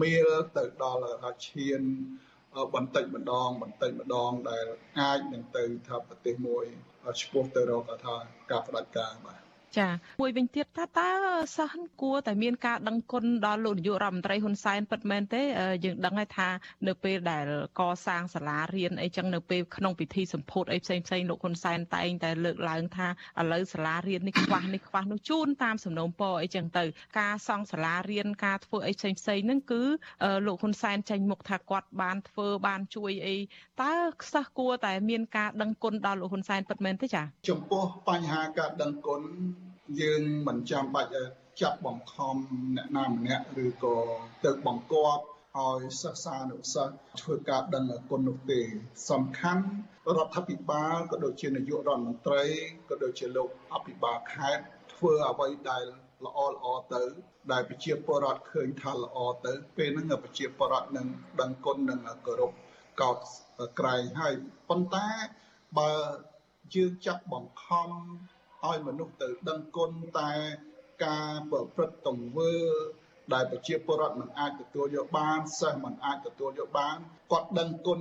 មៀលទៅដល់ឈានបន្តិចម្ដងបន្តិចម្ដងដែលអាចនឹងទៅថាប្រទេសមួយឆ្ពោះទៅរកថាការផ្ដាច់ការបាទ ចាមួយវិញទៀតថាតើសិស្សគួរតែមានការដឹងគុណដល់លោកនាយករដ្ឋមន្ត្រីហ៊ុនសែនពិតមែនទេយើងដឹងហើយថានៅពេលដែលកសាងសាលារៀនអីចឹងនៅពេលក្នុងពិធីសម្ពោធអីផ្សេងផ្សេងលោកហ៊ុនសែនតែងតែលើកឡើងថាឥឡូវសាលារៀននេះខ្វះនេះខ្វះនោះជូនតាមសំណូមពរអីចឹងទៅការសង់សាលារៀនការធ្វើអីផ្សេងផ្សេងហ្នឹងគឺលោកហ៊ុនសែនចេញមុខថាគាត់បានធ្វើបានជួយអីតើសិស្សគួរតែមានការដឹងគុណដល់លោកហ៊ុនសែនពិតមែនទេចា៎ចំពោះបញ្ហាការដឹងគុណ យើងមិនចាំបាច់ចាប់បង្ខំអ្នកណាម្នាក់ឬក៏ទៅបង្គាប់ឲ្យសិស្សានុសិស្សធ្វើការដឹងគុណនោះទេ សំខាន់រដ្ឋាភិបាលក៏ដូចជានាយករដ្ឋមន្ត្រីក៏ដូចជាលោកអភិបាលខេត្តធ្វើអ្វីដែលល្អល្អទៅ ដែលប្រជាពលរដ្ឋឃើញថាល្អទៅ ពេលហ្នឹងប្រជាពលរដ្ឋនឹងដឹងគុណនិងគោរពកោតក្រែងហើយប៉ុន្តែបើយើងចាប់បង្ខំ ឲ្យមនុស្សទៅដឹងគុណតែការប្រព្រឹត្តទង្វើដែលប្រជាពលរដ្ឋមិនអាចទទួលយកបានសិស្សមិនអាចទទួលយកបានគាត់ដឹងគុណ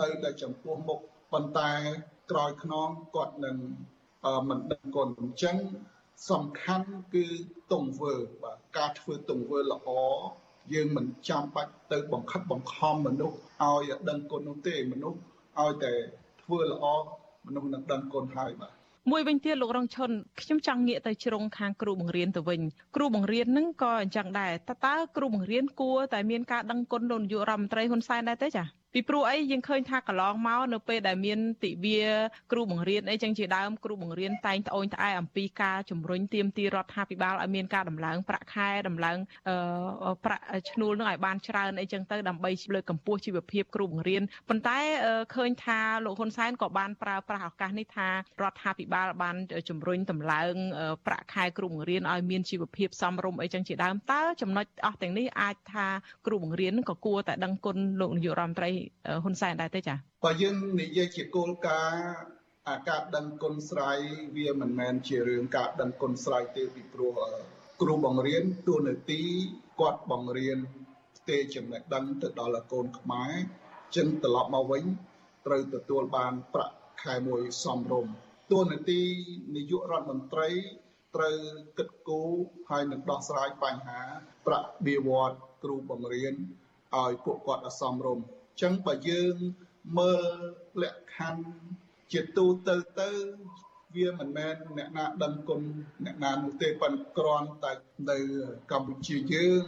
នៅតែចំពោះមុខប៉ុន្តែក្រោយខ្នងគាត់នឹងមិនដឹងគុណអញ្ចឹងសំខាន់គឺទង្វើបាទការធ្វើទង្វើល្អយើងមិនចាំបាច់ទៅបង្ខិតបង្ខំមនុស្សឲ្យដឹងគុណនោះទេមនុស្សឲ្យតែធ្វើល្អមនុស្សនឹងដឹងគុណហើយបាទ មួយវិញទៀតលោករងឈុនខ្ញុំចង់ងាកទៅជ្រុងខាងគ្រូបង្រៀនទៅវិញគ្រូបង្រៀនហ្នឹងក៏អញ្ចឹងដែរតើតើគ្រូបង្រៀនគួរតែមានការដឹងគុណលោកនាយករដ្ឋមន្ត្រីហ៊ុនសែនដែរទេចា៎ ពីព្រោះអីយើងឃើញថាកន្លងមកនៅពេលដែលមានទិវាគ្រូបង្រៀនអីចឹងជាដើមគ្រូបង្រៀនតែងត្អូញត្អែអំពីការជំរុញទៀមទីរដ្ឋាភិបាលឲ្យមានការដំឡើងប្រាក់ខែដំឡើងប្រាក់ឈ្នួលនឹងឲ្យបានច្រើនអីចឹងទៅដើម្បីលើកកម្ពស់ជីវភាពគ្រូបង្រៀនប៉ុន្តែឃើញថាលោកហ៊ុនសែនក៏បានប្រើប្រាស់ឱកាសនេះថារដ្ឋាភិបាលបានជំរុញដំឡើងប្រាក់ខែគ្រូបង្រៀនឲ្យមានជីវភាពសមរម្យអីចឹងជាដើមតើចំណុចអស់ទាំងនេះអាចថាគ្រូបង្រៀនក៏គួរតែដឹងគុណលោកនាយករដ្ឋមន្ត្រីហ៊ុនសែនដែរទេចា៎បើយើងនិយាយជាគោលការណ៍អាការដឹងគុណស្រ័យវាមិនមែនជារឿងការដឹងគុណស្រ័យទេពីព្រោះគ្រូបង្រៀនទួនាទីគាត់បង្រៀនផ្ទេរចំណេះដឹងទៅដល់កូនខ្មែរចឹងត្រឡប់មកវិញត្រូវទទួលបានប្រាក់ខែមួយសមរម្យទួនាទីនាយករដ្ឋមន្ត្រីត្រូវគិតគូរហើយនឹងដោះស្រាយបញ្ហា ប្រាក់បៀវត្សគ្រូបង្រៀនឲ្យពួកគាត់អសមរម្យ ចឹងបើយើងមើលលក្ខខណ្ឌជាទូទៅទៅវាមិនមែនអ្នកណាដឹងគុណអ្នកណានោះទេប៉ុន្តែគ្រាន់តែនៅកម្ពុជាយើង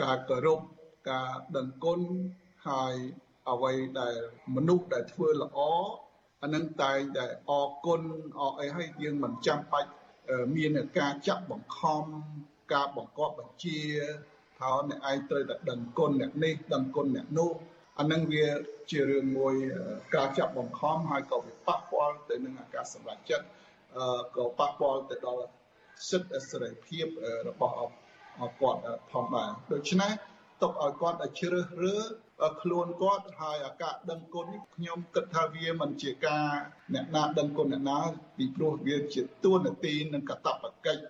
ការគោរពការដឹងគុណហើយអ្វីដែលមនុស្សដែលធ្វើល្អអានឹងតែងតែអរគុណអរអីហើយយើងមិនចាំបាច់មានការចាប់បង្ខំការបង្កប់បញ្ជាថាអ្នកឯងត្រូវតែដឹងគុណអ្នកនេះដឹងគុណអ្នកនោះ អានឹងវាជារឿងមួយការចាប់បង្ខំហើយក៏វាប៉ះពាល់ទៅនឹងអាការសម្រេចចិត្តក៏ប៉ះពាល់ទៅដល់សិទ្ធិសេរីភាពរបស់គាត់ផងដែរដូច្នេះទុកឲ្យគាត់ជ្រើសរើសខ្លួនគាត់ហើយអាការដឹងគុណខ្ញុំគិតថាវាមិនជាការអ្នកណាដឹងគុណអ្នកណាពីព្រោះវាជាទួនាទីនិងកតបកិច្ច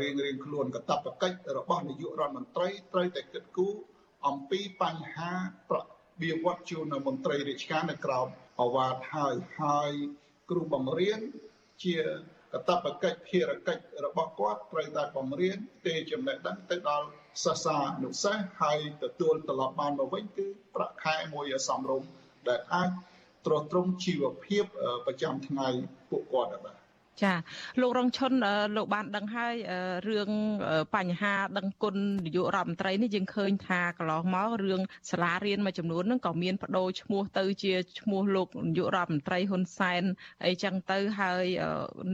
រៀងរៀងខ្លួនកតបកិច្ចរបស់នាយករដ្ឋមន្ត្រីត្រូវតែគិតគូរអំពីបញ្ហាប្រ វាវត្តជូនមន្ត្រីរាជការនៅក្រោមអវាទហើយហើយគ្រូបង្រៀនជាកតបកិច្ចភារកិច្ចរបស់គាត់ត្រូវតែបង្រៀនទេចំណេះដឹងទៅដល់សិស្សានុសិស្សហើយទទួលត្រឡប់បានមកវិញគឺប្រាក់ខែមួយសំរុំដែលអាចទ្រទ្រង់ជីវភាពប្រចាំថ្ងៃពួកគាត់បាទ ចាលោករងឈុនលោកបានដឹងហើយរឿងបញ្ហាដឹងគុណនាយករដ្ឋមន្ត្រីនេះយើងឃើញថាកន្លងមករឿងសាលារៀនមួយចំនួនហ្នឹងក៏មានបដូរឈ្មោះទៅជាឈ្មោះលោកនាយករដ្ឋមន្ត្រីហ៊ុនសែនអីចឹងទៅហើយ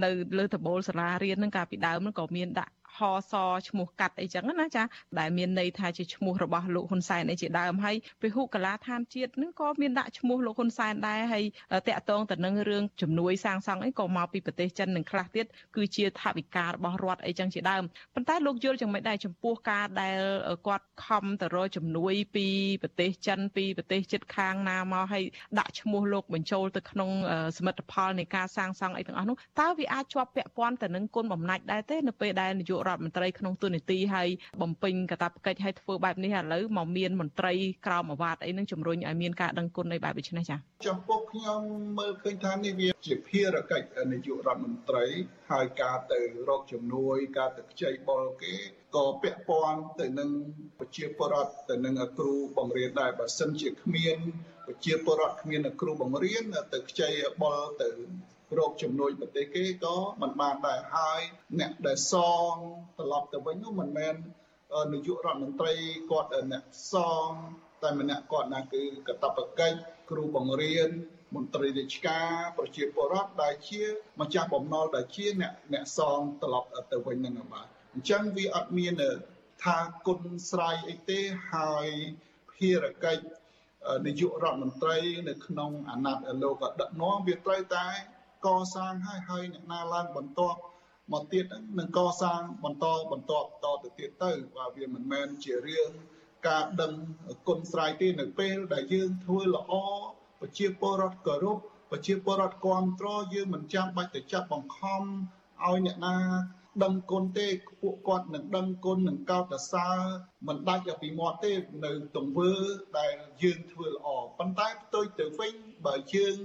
នៅលើតបូលសាលារៀនហ្នឹងកាលពីដើមហ្នឹងក៏មានដាក់ ហសឈ្មោះកាត់អីចឹងណាចាដែលមានន័យថាជាឈ្មោះរបស់លោកហ៊ុនសែនអីជាដើមហើយពហុកលាឋានជាតិនឹងក៏មានដាក់ឈ្មោះលោកហ៊ុនសែនដែរហើយតាក់ទងទៅនឹងរឿងជំនួយសាងសង់អីក៏មកពីប្រទេសចិននឹងខ្លះទៀតគឺជាថវិការបស់រដ្ឋអីចឹងជាដើមប៉ុន្តែលោកយល់យ៉ាងម៉េចដែរចំពោះការដែលគាត់ខំទៅរកជំនួយពីប្រទេសចិនពីប្រទេសជិតខាងណាមកហើយដាក់ឈ្មោះលោកបញ្ចូលទៅក្នុងសមិទ្ធផលនៃការសាងសង់អីទាំងអស់នោះតើវាអាចជាប់ពាក់ព័ន្ធទៅនឹងគុណបំណាច់ដែរទេនៅពេលដែលនាយករដ្ឋមន្ត្រីក្នុងទូនីតិហើយបំពេញកាតព្វកិច្ចឲ្យធ្វើបែបនេះឥឡូវមកមានមន្ត្រីក្រមអាវ៉ាតអីនឹងជំរុញឲ្យមានការដឹងគុណនៃបែបដូច្នេះចា៎ចំពោះខ្ញុំមើលឃើញថានេះវាជាភារកិច្ចនាយករដ្ឋមន្ត្រីហើយការទៅរកជំនួយ ការទៅខ្ចីបុលគេក៏ពាក់ព័ន្ធទៅនឹងប្រជាពលរដ្ឋទៅនឹងគ្រូបង្រៀនដែរបើសិនជាគ្មានប្រជាពលរដ្ឋគ្មានគ្រូបង្រៀនទៅខ្ចីបុលទៅ រកជំនួយប្រទេសគេក៏មិនបានដែរហើយអ្នកដែលសងត្រឡប់ទៅវិញនោះមិនមែននាយករដ្ឋមន្ត្រីគាត់អ្នកសងតែម្នាក់គាត់ណាគឺកតបកិច្ចគ្រូបង្រៀនមន្ត្រីរាជការប្រជាពលរដ្ឋដែលជាម្ចាស់បំណុលដែលជាអ្នកអ្នកសងត្រឡប់ទៅវិញនឹងបាទអញ្ចឹងវាអត់មានថាគុណស្រ័យអីទេហើយភារកិច្ចនាយករដ្ឋមន្ត្រីនៅក្នុងអាណត្តិលោកដឹកនាំវាត្រូវតែ កសាងហើយហើយអ្នកណាឡើងបន្ទាប់មកទៀតនឹងកសាងបន្តបន្តតទៅទៀតទៅបាទវាមិនមែនជារឿងការដឹងគុណស្រ័យទេនៅពេលដែលយើងធ្វើល្អប្រជាពលរដ្ឋគោរពប្រជាពលរដ្ឋគ្រប់គ្រងយើងមិនចាំបាច់ទៅចាប់បង្ខំឲ្យអ្នកណាដឹងគុណទេពួកគាត់នឹងដឹងគុណនឹងកោតសរសើរមិនដាច់ពីមាត់ទេនៅទង្វើដែលយើងធ្វើល្អប៉ុន្តែផ្ទុយទៅវិញបើយើង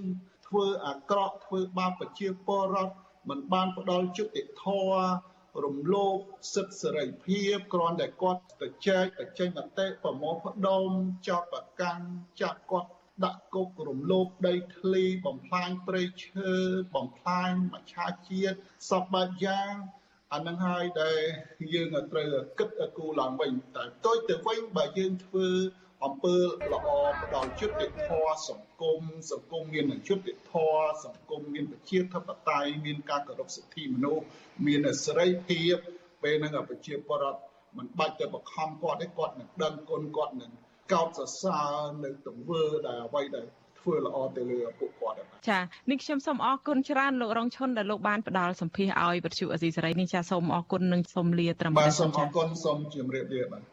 ធ្វើអាក្រក់ធ្វើបាបប្រជាពលរដ្ឋមិនបានផ្ដល់យុត្តិធម៌រំលោភសិទ្ធិសេរីភាពគ្រាន់តែគាត់ទៅចែកទៅចេញមតិប្រមូលផ្ដុំចោតប្រកាន់ចាត់គាត់ដាក់គុករំលោភដីធ្លីបំផ្លាញព្រៃឈើបំផ្លាញមច្ឆជាតិសពបែបយ៉ាងអានឹងហើយដែលយើងត្រូវគិតគូរឡើងវិញតែផ្ទុយទៅវិញបើយើងធ្វើ អំពើល្អផ្ដល់យុត្តិធម៌សង្គមសង្គមមានយុត្តិធម៌សង្គមមានប្រជាធិបតេយ្យមានការគោរពសិទ្ធិមនុស្សមានសេរីភាពពេលហ្នឹងប្រជាពលរដ្ឋមិនបាច់ទៅបង្ខំគាត់ទេគាត់នឹងដឹងគុណគាត់នឹងកោតសរសើរនៅទង្វើដែលអ្វីដែលធ្វើល្អទៅលើពួកគាត់ចានេះខ្ញុំសូមអរគុណច្រើនលោករងឈុនដែលលោកបានផ្ដល់សម្ភារឲ្យវិទ្យុអេស៊ីសេរីនេះចាសូមអរគុណនិងសូមលាត្រឹមបាទសូមអរគុណសូមជម្រាបលាបាទ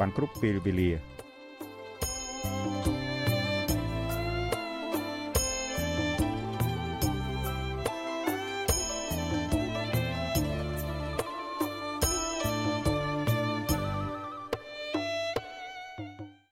បានគ្រប់ពេលវេលា។